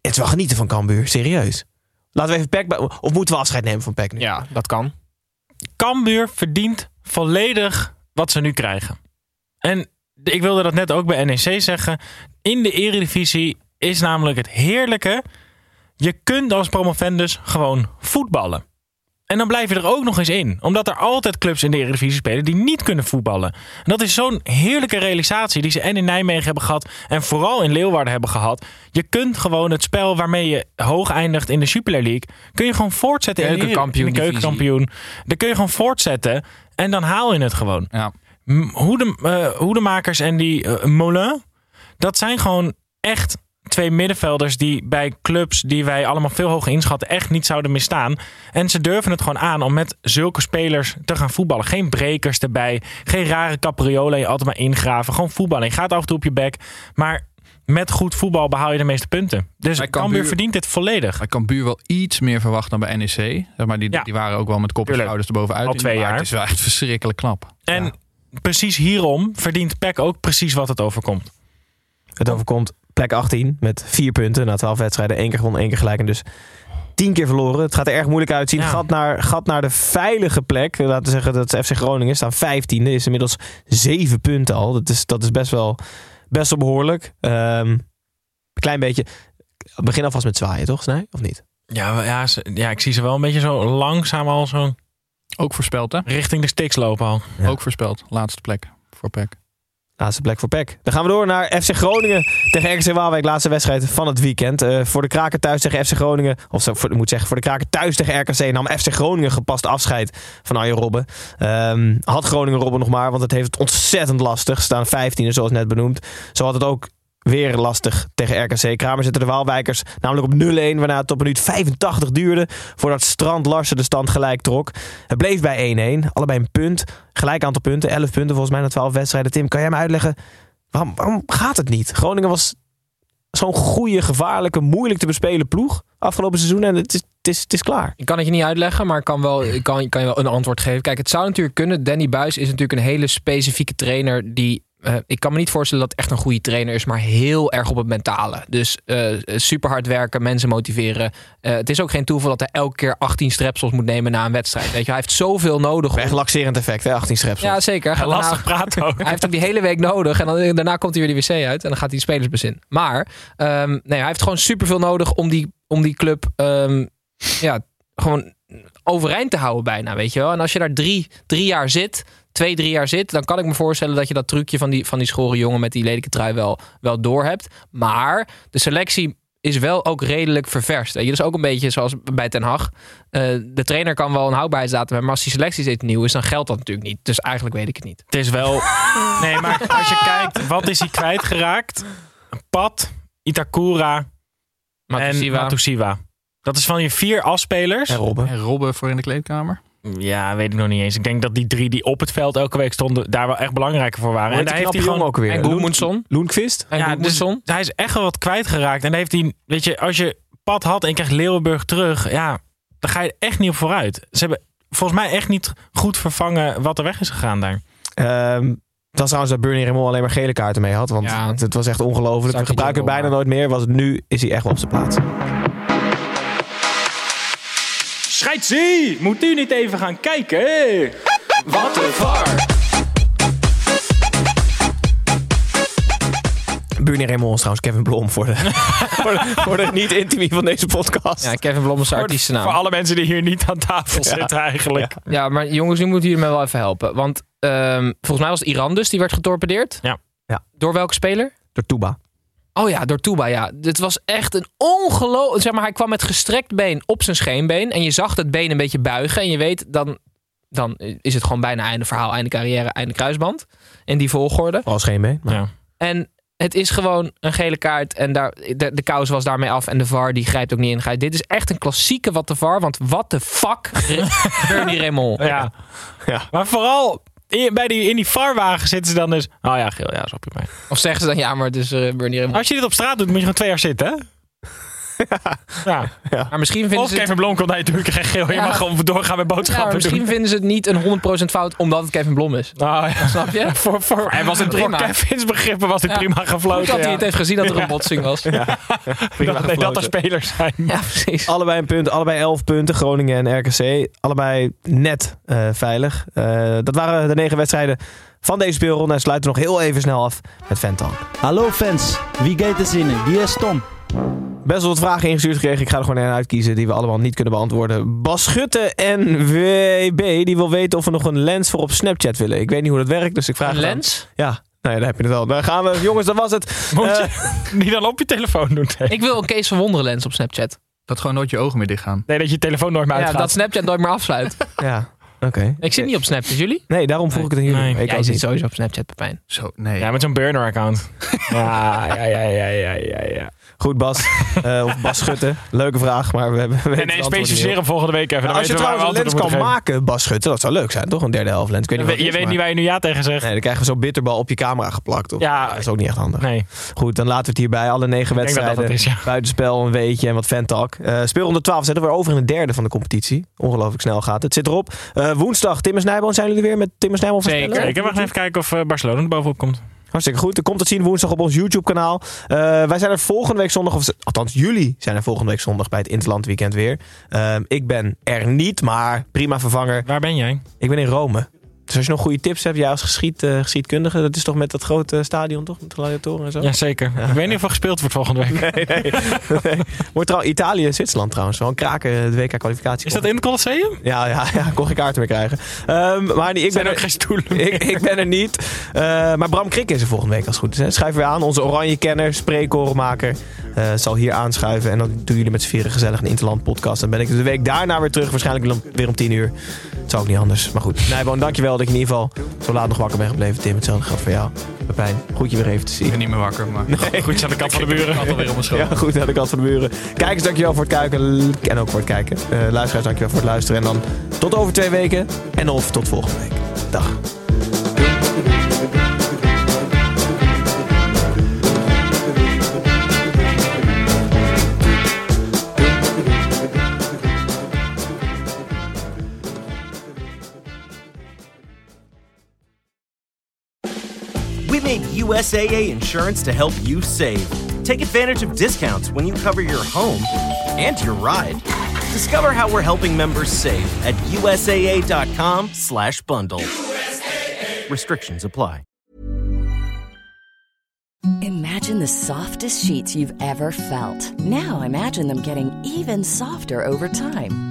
het is wel genieten van Cambuur. Serieus. Laten we even PEC... bij- Of moeten we afscheid nemen van PEC nu? Ja, dat kan. Cambuur verdient volledig wat ze nu krijgen. En ik wilde dat net ook bij NEC zeggen. In de eredivisie is namelijk het heerlijke. Je kunt als promovendus gewoon voetballen. En dan blijf je er ook nog eens in. Omdat er altijd clubs in de Eredivisie spelen die niet kunnen voetballen. En dat is zo'n heerlijke realisatie die ze en in Nijmegen hebben gehad. En vooral in Leeuwarden hebben gehad. Je kunt gewoon het spel waarmee je hoog eindigt in de Super League. Kun je gewoon voortzetten in de, Keukenkampioen. Dan kun je gewoon voortzetten. En dan haal je het gewoon. Ja. M- Hoede, eh, hoedemakers en die eh, Moulin. Dat zijn gewoon echt twee middenvelders die bij clubs die wij allemaal veel hoger inschatten echt niet zouden misstaan. En ze durven het gewoon aan om met zulke spelers te gaan voetballen. Geen brekers erbij. Geen rare capriolen je altijd maar ingraven. Gewoon voetballen. Je gaat af en toe op je bek. Maar met goed voetbal behaal je de meeste punten. Dus Cambuur Cambuur- verdient dit volledig. Bij Cambuur wel iets meer verwacht dan bij NEC. Zeg maar, die, Ja. die waren ook wel met kop en schouders erbovenuit. Al twee jaar. Het is wel echt verschrikkelijk knap. En precies hierom verdient PEC ook precies wat het overkomt. Het overkomt plek 18 met vier punten na 12 wedstrijden. één keer gewonnen, één keer gelijk en dus tien keer verloren. Het gaat er erg moeilijk uitzien. Ja. Gat, naar, gat naar de veilige plek. Laten we zeggen dat FC Groningen staan 15e. Is inmiddels zeven punten al. Dat is, dat is best, wel, best wel behoorlijk. Ehm, een klein beetje. Begin alvast met zwaaien, toch? Snij? Of niet? Ja, ja, ze- ja, ik zie ze wel een beetje zo langzaam al zo Ook voorspeld, hè? richting de sticks lopen al. Ja. Ook voorspeld. Laatste plek voor PEC. Laatste plek voor PEC. Dan gaan we door naar FC Groningen tegen RKC Waalwijk. Laatste wedstrijd van het weekend. Eh, voor de Kraken thuis tegen FC Groningen. Of zo, voor, ik moet zeggen, voor de Kraken thuis tegen RKC nam FC Groningen gepast afscheid van Arjen Robben. Ehm, had Groningen Robben nog maar, want het heeft het ontzettend lastig. Staan 15e, zoals net benoemd. Zo had het ook weer lastig tegen RKC. Kramer zette de Waalwijkers namelijk op 0-1, waarna het tot minuut 85 duurde voordat Strand Larsen de stand gelijk trok. Het bleef bij 1-1, allebei een punt, gelijk aantal punten, 11 punten volgens mij na 12 wedstrijden. Tim, kan jij me uitleggen, waarom, waarom gaat het niet? Groningen was zo'n goede, gevaarlijke, moeilijk te bespelen ploeg afgelopen seizoen en het is, het is, het is klaar. Ik kan het je niet uitleggen, maar ik kan, wel, ik kan, kan je wel een antwoord geven. Kijk, het zou natuurlijk kunnen. Danny Buis is natuurlijk een hele specifieke trainer die eh, ik kan me niet voorstellen dat het echt een goede trainer is, maar heel erg op het mentale. Dus uh, super hard werken, mensen motiveren. Uh, het is ook geen toeval dat hij elke keer 18 strepsels moet nemen na een wedstrijd. Weet je, hij heeft zoveel nodig. Echt laxerend effect, hè? 18 strepsels. Ja, zeker. Hij lastig praten ook. Hij heeft ook die hele week nodig en dan, daarna komt hij weer de wc uit en dan gaat hij de spelers bezin. Maar um, nee, hij heeft gewoon super veel nodig om die, om die club um, ja, gewoon overeind te houden bijna, weet je wel. En als je daar drie, drie jaar zit twee, drie jaar zit, dan kan ik me voorstellen dat je dat trucje van die, van die schore jongen met die lelijke trui wel, wel door hebt. Maar de selectie is wel ook redelijk ververst. Je, dus ook een beetje zoals bij Ten Hag. Uh, de trainer kan wel een houdbaarheidsdatum hebben, maar als die selectie steeds nieuw is, dan geldt dat natuurlijk niet. Dus eigenlijk weet ik het niet. Het is wel. nee, maar als je kijkt, wat is hij kwijtgeraakt? Pat, Itakura Matusiwa. en Matusiwa. Dat is van je vier afspelers. En Robben. En Robben voor in de kleedkamer. Ja, weet ik nog niet eens. Ik denk dat die drie die op het veld elke week stonden, daar wel echt belangrijker voor waren. En daar heeft hij gewoon ook weer. En Goedmundsson. Loenquist. En ja, dus hij is echt wel wat kwijtgeraakt. En heeft hij, weet je, als je pad had en je krijgt Leeuwenburg terug, ja, dan ga je echt niet op vooruit. Ze hebben volgens mij echt niet goed vervangen wat er weg is gegaan daar. Um, het was trouwens dat Bernie Raymond alleen maar gele kaarten mee had. Want ja, het, het was echt ongelooflijk. We gebruiken het bijna nooit meer. Was het nu is hij echt wel op zijn plaats. Scheidsie! Moet u niet even gaan kijken? Wat een var! Bernie Raymond is trouwens Kevin Blom voor de, voor de, voor de niet-intimie van deze podcast. Ja, Kevin Blom is artiestennaam. Voor alle mensen die hier niet aan tafel ja. zitten eigenlijk. Ja. ja. maar jongens, nu moeten jullie me wel even helpen. Want um, volgens mij was het Iran dus, die werd getorpedeerd. Ja. ja. Door welke speler? Door Touba. Oh ja, door Touba, ja. Dit was echt een ongelooflijk... Zeg maar, hij kwam met gestrekt been op zijn scheenbeen. En je zag het been een beetje buigen. En je weet, dan, dan is het gewoon bijna einde verhaal, einde carrière, einde kruisband. In die volgorde. Als scheenbeen. Ja. En het is gewoon een gele kaart. En daar, de, de kous was daarmee af. En de VAR die grijpt ook niet in. Dit is echt een klassieke wat de VAR. Want wat de fuck, Bernie Raymond. Ja. ja. Maar vooral in, bij die, in die varwagen zitten ze dan dus... Oh ja, geel, ja, zo prima. Of zeggen ze dan, ja, maar dus uh, Bernie Raymond. Als je dit op straat doet, moet je gewoon twee jaar zitten, hè? Ja. ja. Maar misschien vinden of ze Kevin Blom komt naar je natuurlijk geen geel. Je Ja. mag gewoon doorgaan met boodschappen ja, misschien doen. vinden ze het niet een 100% fout omdat het Kevin Blom is. Nou, ja. Snap je? voor, voor, Hij was het prima. Voor Kevin's begrippen was Ja. prima Goed gefloten. dat hij ja. het heeft gezien dat er een Ja. botsing was. Ja, Prima dat, nee, dat er spelers zijn. precies. Allebei een punt, allebei 11 punten. Groningen en RKC. Allebei net eh, veilig. Eh, dat waren de negen wedstrijden van deze speelronde. En sluiten we nog heel even snel af met Vental. Hallo fans, wie gaat er zinnen? Wie is Tom? Best wel wat vragen ingestuurd gekregen. Ik ga er gewoon een uitkiezen die we allemaal niet kunnen beantwoorden. Bas Schutte en WB die wil weten of we nog een lens voor op Snapchat willen. Ik weet niet hoe dat werkt, dus ik vraag Een lens? Ja, nou ja, daar heb je het wel. Daar gaan we. Jongens, dat was het. Moet Eh, je niet dan op je telefoon doen. Nee, Ik wil een Kees van Wonderen lens op Snapchat. Dat gewoon nooit je ogen meer dicht gaan. Nee, dat je telefoon nooit meer Ja, uitgaat. dat Snapchat nooit meer afsluit. ja, oké. Ik zit niet op Snapchat, jullie? Nee, daarom vroeg ik het aan jullie. Nee. Ik Jij zit niet. sowieso op Snapchat, Pepijn. Zo, nee. Ja, met zo'n burner-account. ja, ja, ja, ja, ja, ja, ja. Goed, Bas. Eh, of Bas Schutte. Leuke vraag, maar we hebben. we Nee, nee, specificeer hem volgende week even. Nou, Dan als je weten we waar trouwens we een lens kan maken, Bas Schutte, dat zou leuk zijn, toch? Een derde helft lens. Ik weet niet Je weet niet waar je nu ja tegen zegt. Nee, dan krijgen we zo'n bitterbal op je camera geplakt. Of? Ja. dat is ook niet echt handig. Nee. Goed, dan laten we het hierbij. Alle negen Ik denk dat dat wedstrijden. het is, ja. Buitenspel, een weetje en wat fantalk. Uh, speelronde 12 zetten we weer over in de derde van de competitie. Ongelooflijk snel gaat het. Het zit erop. Eh, woensdag, Timmers Nijboon. Zijn jullie weer met Timmers Nijboon Zeker. voorspellen? Zeker, we gaan even kijken of eh, Barcelona er bovenop komt. Hartstikke goed. Er komt het zien woensdag op ons YouTube-kanaal. Eh, wij zijn er volgende week zondag, of althans jullie zijn er volgende week zondag bij het Interland Weekend weer. Eh, ik ben er niet, maar prima vervanger. Waar ben jij? Ik ben in Rome. Dus als je nog goede tips hebt, jij als geschied, eh, geschiedkundige, dat is toch met dat grote stadion, toch? Met de gladiatoren en zo? Jazeker. Ik weet niet of er gespeeld wordt volgende week. Nee, nee. nee. Wordt trouw, Italië en Zwitserland trouwens. Wel een kraken, de WK-kwalificatie. Is dat in het Colosseum? Ja, ja, ja, kon geen kaarten meer krijgen. Ehm, maar ik Zijn ben ook geen stoelen ik, ik ben er niet. Eh, maar Bram Krik is er volgende week als het goed is. Hè. Schrijf weer aan. Onze oranje-kenner, spreekkorenmaker. eh, zal hier aanschuiven. En dan doen jullie met z'n vieren gezellig een Interland podcast. Dan ben ik de week daarna weer terug. Waarschijnlijk weer om- weer om tien uur. Het zou ook niet anders. Maar goed. Nijboon, dankjewel dat ik in ieder geval zo laat nog wakker ben gebleven. Tim, hetzelfde geldt voor jou. Pepijn, goed je weer even te zien. Ik ben niet meer wakker, maar Goed, aan de kant van de buren. alweer op mijn. Ja, goed, aan de kant van de buren. Kijkers, dankjewel voor het kijken. En ook voor het kijken. Eh, luisteraars, dankjewel voor het luisteren. En dan tot over twee weken. En of tot volgende week. Dag. USAA insurance to help you save. Take advantage of discounts when you cover your home and your ride. Discover how we're helping members save at USAA.com/bundle. Restrictions apply. Imagine the softest sheets you've ever felt. Now imagine them getting even softer over time.